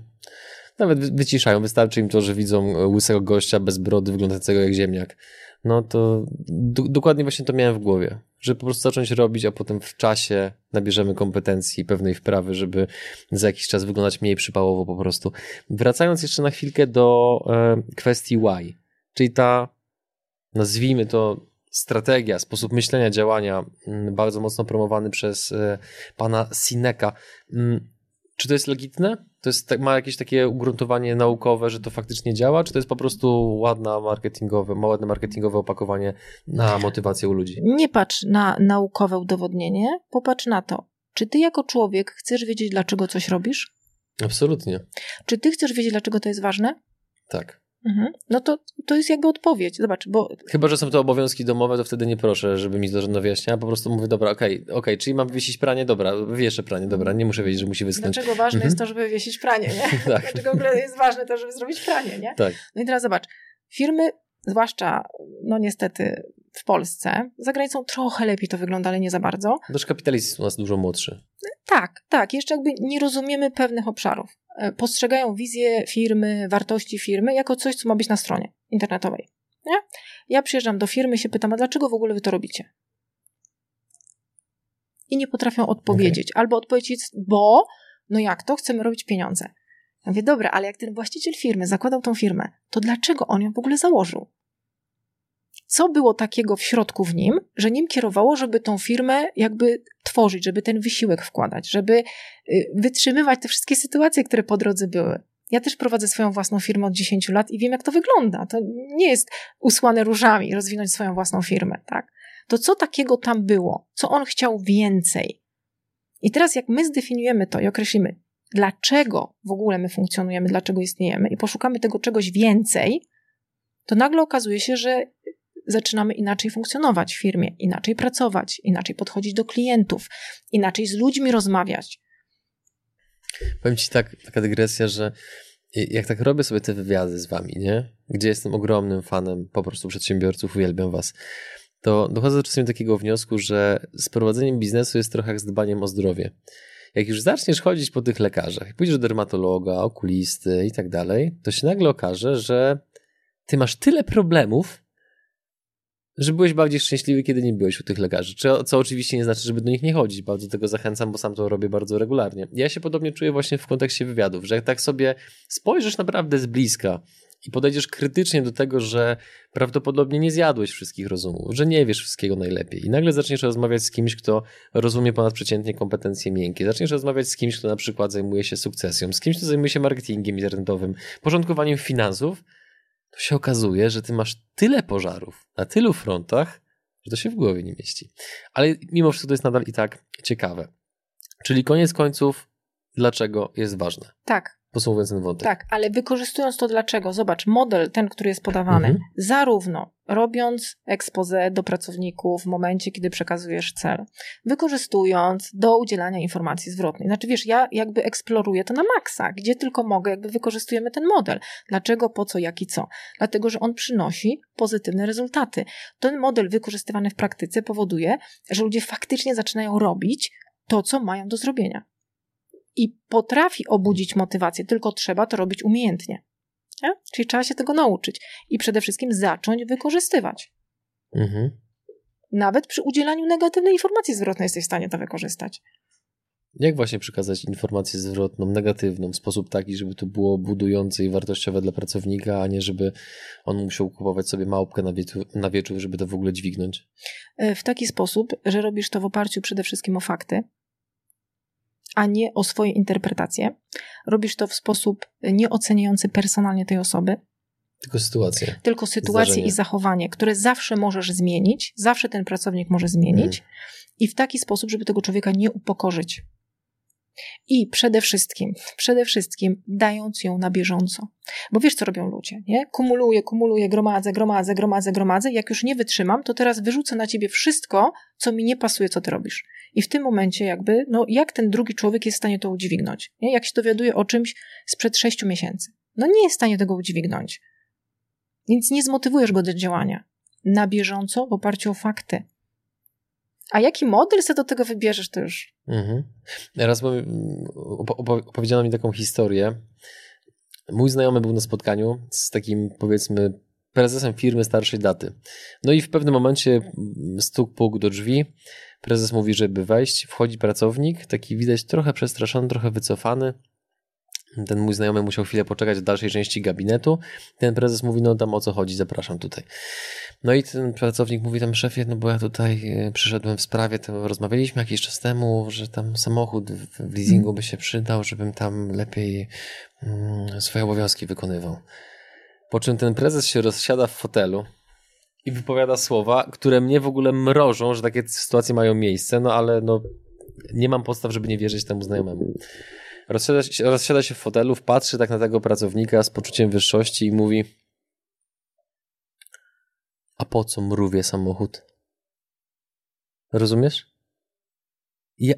Nawet wyciszają, wystarczy im to, że widzą łysego gościa bez brody, wyglądającego jak ziemniak. No to dokładnie właśnie to miałem w głowie, że po prostu zacząć robić, a potem w czasie nabierzemy kompetencji pewnej wprawy, żeby za jakiś czas wyglądać mniej przypałowo po prostu. Wracając jeszcze na chwilkę do e, kwestii why, czyli ta, nazwijmy to strategia, sposób myślenia, działania, mm, bardzo mocno promowany przez e, pana Sineka. Mm, czy to jest legitne? To jest, tak, ma jakieś takie ugruntowanie naukowe, że to faktycznie działa, czy to jest po prostu ładna marketingowe, ładne marketingowe opakowanie na motywację u ludzi? Nie patrz na naukowe udowodnienie, popatrz na to. Czy ty jako człowiek chcesz wiedzieć, dlaczego coś robisz? Absolutnie. Czy ty chcesz wiedzieć, dlaczego to jest ważne? Tak. Mhm. No to, to jest jakby odpowiedź. Zobacz, bo... Chyba, że są to obowiązki domowe, to wtedy nie proszę, żeby mi to wyjaśniała. Po prostu mówię, dobra, okej, okay, okej, okay, czyli mam wywiesić pranie, dobra, wywieszę pranie, dobra, nie muszę wiedzieć, że musi wyschnąć. Dlaczego ważne mhm. jest to, żeby wywiesić pranie, nie? tak. Dlaczego w ogóle jest ważne to, żeby zrobić pranie, nie? Tak. No i teraz zobacz, firmy, zwłaszcza, no niestety w Polsce, za granicą trochę lepiej to wygląda, ale nie za bardzo. Też kapitalizm jest u nas dużo młodszy. Tak, tak, jeszcze jakby nie rozumiemy pewnych obszarów. E, postrzegają wizję firmy, wartości firmy jako coś, co ma być na stronie internetowej. Nie? Ja przyjeżdżam do firmy i się pytam, a dlaczego w ogóle wy to robicie? I nie potrafią odpowiedzieć. Okay. Albo odpowiedzieć, bo, no jak to, chcemy robić pieniądze. Ja mówię, dobra, ale jak ten właściciel firmy zakładał tą firmę, to dlaczego on ją w ogóle założył? Co było takiego w środku w nim, że nim kierowało, żeby tą firmę jakby tworzyć, żeby ten wysiłek wkładać, żeby y, wytrzymywać te wszystkie sytuacje, które po drodze były. Ja też prowadzę swoją własną firmę od 10 lat i wiem, jak to wygląda. To nie jest usłane różami rozwinąć swoją własną firmę, tak? To co takiego tam było? Co on chciał więcej? I teraz, jak my zdefiniujemy to i określimy, dlaczego w ogóle my funkcjonujemy, dlaczego istniejemy i poszukamy tego czegoś więcej, to nagle okazuje się, że zaczynamy inaczej funkcjonować w firmie, inaczej pracować, inaczej podchodzić do klientów, inaczej z ludźmi rozmawiać. Powiem Ci tak, taka dygresja, że jak tak robię sobie te wywiady z Wami, nie? Gdzie jestem ogromnym fanem po prostu przedsiębiorców, uwielbiam Was, to dochodzę czasami do takiego wniosku, że z prowadzeniem biznesu jest trochę jak z dbaniem o zdrowie. Jak już zaczniesz chodzić po tych lekarzach, pójdziesz do dermatologa, okulisty i tak dalej, to się nagle okaże, że ty masz tyle problemów, że byłeś bardziej szczęśliwy, kiedy nie byłeś u tych lekarzy. Co, co oczywiście nie znaczy, żeby do nich nie chodzić. Bardzo tego zachęcam, bo sam to robię bardzo regularnie. Ja się podobnie czuję właśnie w kontekście wywiadów, że jak tak sobie spojrzysz naprawdę z bliska i podejdziesz krytycznie do tego, że prawdopodobnie nie zjadłeś wszystkich rozumów, że nie wiesz wszystkiego najlepiej i nagle zaczniesz rozmawiać z kimś, kto rozumie ponadprzeciętnie kompetencje miękkie, zaczniesz rozmawiać z kimś, kto na przykład zajmuje się sukcesją, z kimś, kto zajmuje się marketingiem internetowym, porządkowaniem finansów, to się okazuje, że ty masz tyle pożarów na tylu frontach, że to się w głowie nie mieści. Ale mimo wszystko to jest nadal i tak ciekawe. Czyli koniec końców, dlaczego jest ważne? Tak, podsumowując ten wątek. Tak, ale wykorzystując to dlaczego? Zobacz, model ten, który jest podawany, mhm. zarówno robiąc expose do pracowników w momencie, kiedy przekazujesz cel, wykorzystując do udzielania informacji zwrotnej. Znaczy, wiesz, ja jakby eksploruję to na maksa, gdzie tylko mogę, jakby wykorzystujemy ten model. Dlaczego, po co, jak i co? Dlatego, że on przynosi pozytywne rezultaty. Ten model wykorzystywany w praktyce powoduje, że ludzie faktycznie zaczynają robić to, co mają do zrobienia i potrafi obudzić motywację, tylko trzeba to robić umiejętnie. Nie? Czyli trzeba się tego nauczyć i przede wszystkim zacząć wykorzystywać. Mhm. Nawet przy udzielaniu negatywnej informacji zwrotnej jesteś w stanie to wykorzystać. Jak właśnie przekazać informację zwrotną, negatywną, w sposób taki, żeby to było budujące i wartościowe dla pracownika, a nie żeby on musiał kupować sobie małpkę na, wieczór, na wieczór, żeby to w ogóle dźwignąć? E, w taki sposób, że robisz to w oparciu przede wszystkim o fakty, a nie o swoje interpretacje. Robisz to w sposób nieoceniający personalnie tej osoby. Tylko sytuację. Tylko sytuację Zdarzenie. i zachowanie, które zawsze możesz zmienić, zawsze ten pracownik może zmienić hmm. i w taki sposób, żeby tego człowieka nie upokorzyć. I przede wszystkim, przede wszystkim dając ją na bieżąco. Bo wiesz, co robią ludzie, nie? Kumuluję, kumuluję, gromadzę, gromadzę, gromadzę, gromadzę. Jak już nie wytrzymam, to teraz wyrzucę na ciebie wszystko, co mi nie pasuje, co ty robisz. I w tym momencie jakby, no jak ten drugi człowiek jest w stanie to udźwignąć? Nie? Jak się dowiaduje o czymś sprzed sześciu miesięcy. No nie jest w stanie tego udźwignąć. Więc nie zmotywujesz go do działania. Na bieżąco, w oparciu o fakty. A jaki model sobie do tego wybierzesz, to już. Mhm. Raz opowiedziano mi taką historię. Mój znajomy był na spotkaniu z takim, powiedzmy, prezesem firmy starszej daty. No i w pewnym momencie stuk puk do drzwi. Prezes mówi, żeby wejść. Wchodzi pracownik, taki widać trochę przestraszony, trochę wycofany. Ten mój znajomy musiał chwilę poczekać w dalszej części gabinetu. Ten prezes mówi, no tam o co chodzi, zapraszam tutaj. No i ten pracownik mówi tam, szefie, no bo ja tutaj e, przyszedłem w sprawie, to rozmawialiśmy jakiś czas temu, że tam samochód w leasingu by się przydał, żebym tam lepiej mm, swoje obowiązki wykonywał. Po czym ten prezes się rozsiada w fotelu i wypowiada słowa, które mnie w ogóle mrożą, że takie sytuacje mają miejsce, no ale no nie mam podstaw, żeby nie wierzyć temu znajomemu. Rozsiada się, rozsiada się w fotelu, patrzy tak na tego pracownika z poczuciem wyższości i mówi a po co mrówie samochód? Rozumiesz? Ja,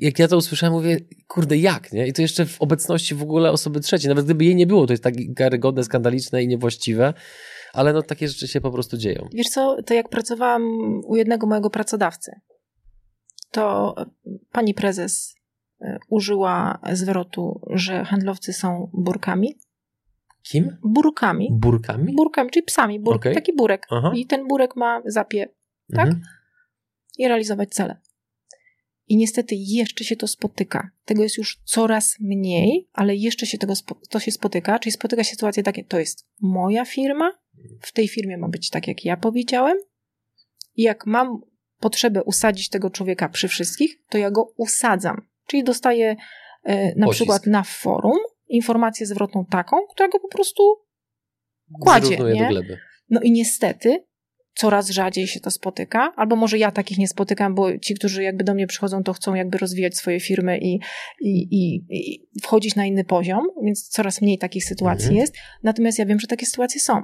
jak ja to usłyszałem, mówię, kurde, jak, nie? I to jeszcze w obecności w ogóle osoby trzeciej. Nawet gdyby jej nie było, to jest tak karygodne, skandaliczne i niewłaściwe, ale no takie rzeczy się po prostu dzieją. Wiesz co, to jak pracowałam u jednego mojego pracodawcy, to pani prezes użyła zwrotu, że handlowcy są burkami. Kim? Burkami. Burkami? Burkami, czyli psami. Burk, okay. Taki burek. Aha. I ten burek ma zapie, tak? Mhm. I realizować cele. I niestety jeszcze się to spotyka. Tego jest już coraz mniej, ale jeszcze się tego to się spotyka. Czyli spotyka się sytuacja takie, to jest moja firma, w tej firmie ma być tak, jak ja powiedziałem. I jak mam potrzebę usadzić tego człowieka przy wszystkich, to ja go usadzam. Czyli dostaję e, na Pocisk. przykład na forum informację zwrotną taką, która go po prostu kładzie. Nie? No i niestety coraz rzadziej się to spotyka, albo może ja takich nie spotykam, bo ci, którzy jakby do mnie przychodzą, to chcą jakby rozwijać swoje firmy i, i, i, i wchodzić na inny poziom, więc coraz mniej takich sytuacji mhm. jest. Natomiast ja wiem, że takie sytuacje są.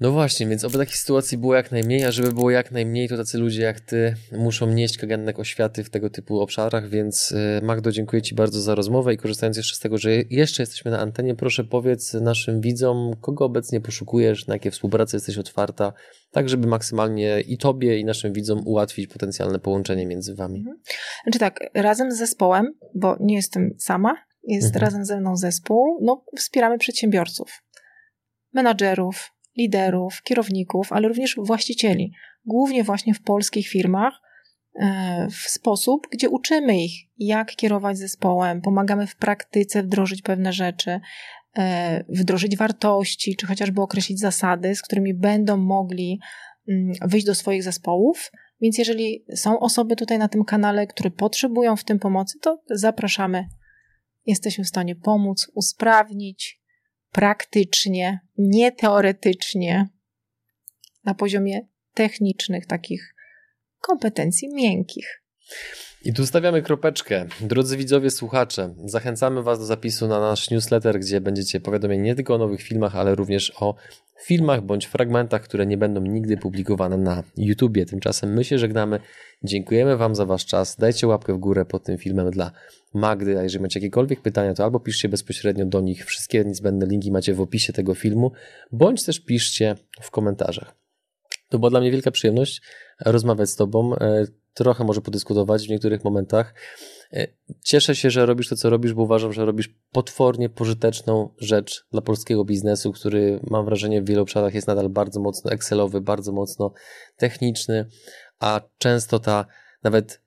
No właśnie, więc oby takich sytuacji było jak najmniej, a żeby było jak najmniej, to tacy ludzie jak ty muszą nieść kaganek oświaty w tego typu obszarach, więc y, Magdo, dziękuję ci bardzo za rozmowę i korzystając jeszcze z tego, że jeszcze jesteśmy na antenie, proszę powiedz naszym widzom, kogo obecnie poszukujesz, na jakie współprace jesteś otwarta, tak żeby maksymalnie i tobie, i naszym widzom ułatwić potencjalne połączenie między wami. Mhm. Znaczy tak, razem z zespołem, bo nie jestem sama, jest mhm. razem ze mną zespół, no wspieramy przedsiębiorców, menadżerów, liderów, kierowników, ale również właścicieli, głównie właśnie w polskich firmach, e, w sposób, gdzie uczymy ich, jak kierować zespołem, pomagamy w praktyce wdrożyć pewne rzeczy, e, wdrożyć wartości, czy chociażby określić zasady, z którymi będą mogli mm, wyjść do swoich zespołów. Więc jeżeli są osoby tutaj na tym kanale, które potrzebują w tym pomocy, to zapraszamy. Jesteśmy w stanie pomóc, usprawnić, praktycznie, nie teoretycznie, na poziomie technicznych, takich kompetencji miękkich. I tu stawiamy kropeczkę. Drodzy widzowie, słuchacze, zachęcamy Was do zapisu na nasz newsletter, gdzie będziecie powiadomieni nie tylko o nowych filmach, ale również o filmach bądź fragmentach, które nie będą nigdy publikowane na YouTubie. Tymczasem my się żegnamy. Dziękujemy Wam za Wasz czas. Dajcie łapkę w górę pod tym filmem dla Magdy, a jeżeli macie jakiekolwiek pytania, to albo piszcie bezpośrednio do nich. Wszystkie niezbędne linki macie w opisie tego filmu, bądź też piszcie w komentarzach. To była dla mnie wielka przyjemność rozmawiać z Tobą, e, trochę może podyskutować w niektórych momentach. E, cieszę się, że robisz to, co robisz, bo uważam, że robisz potwornie pożyteczną rzecz dla polskiego biznesu, który mam wrażenie w wielu obszarach jest nadal bardzo mocno Excelowy, bardzo mocno techniczny, a często ta nawet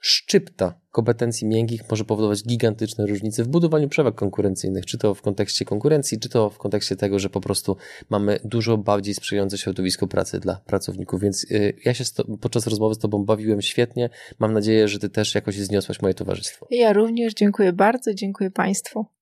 szczypta kompetencji miękkich może powodować gigantyczne różnice w budowaniu przewag konkurencyjnych, czy to w kontekście konkurencji, czy to w kontekście tego, że po prostu mamy dużo bardziej sprzyjające środowisko pracy dla pracowników. Więc y, ja się podczas rozmowy z Tobą bawiłem świetnie. Mam nadzieję, że Ty też jakoś zniosłaś moje towarzystwo. Ja również dziękuję bardzo, dziękuję Państwu.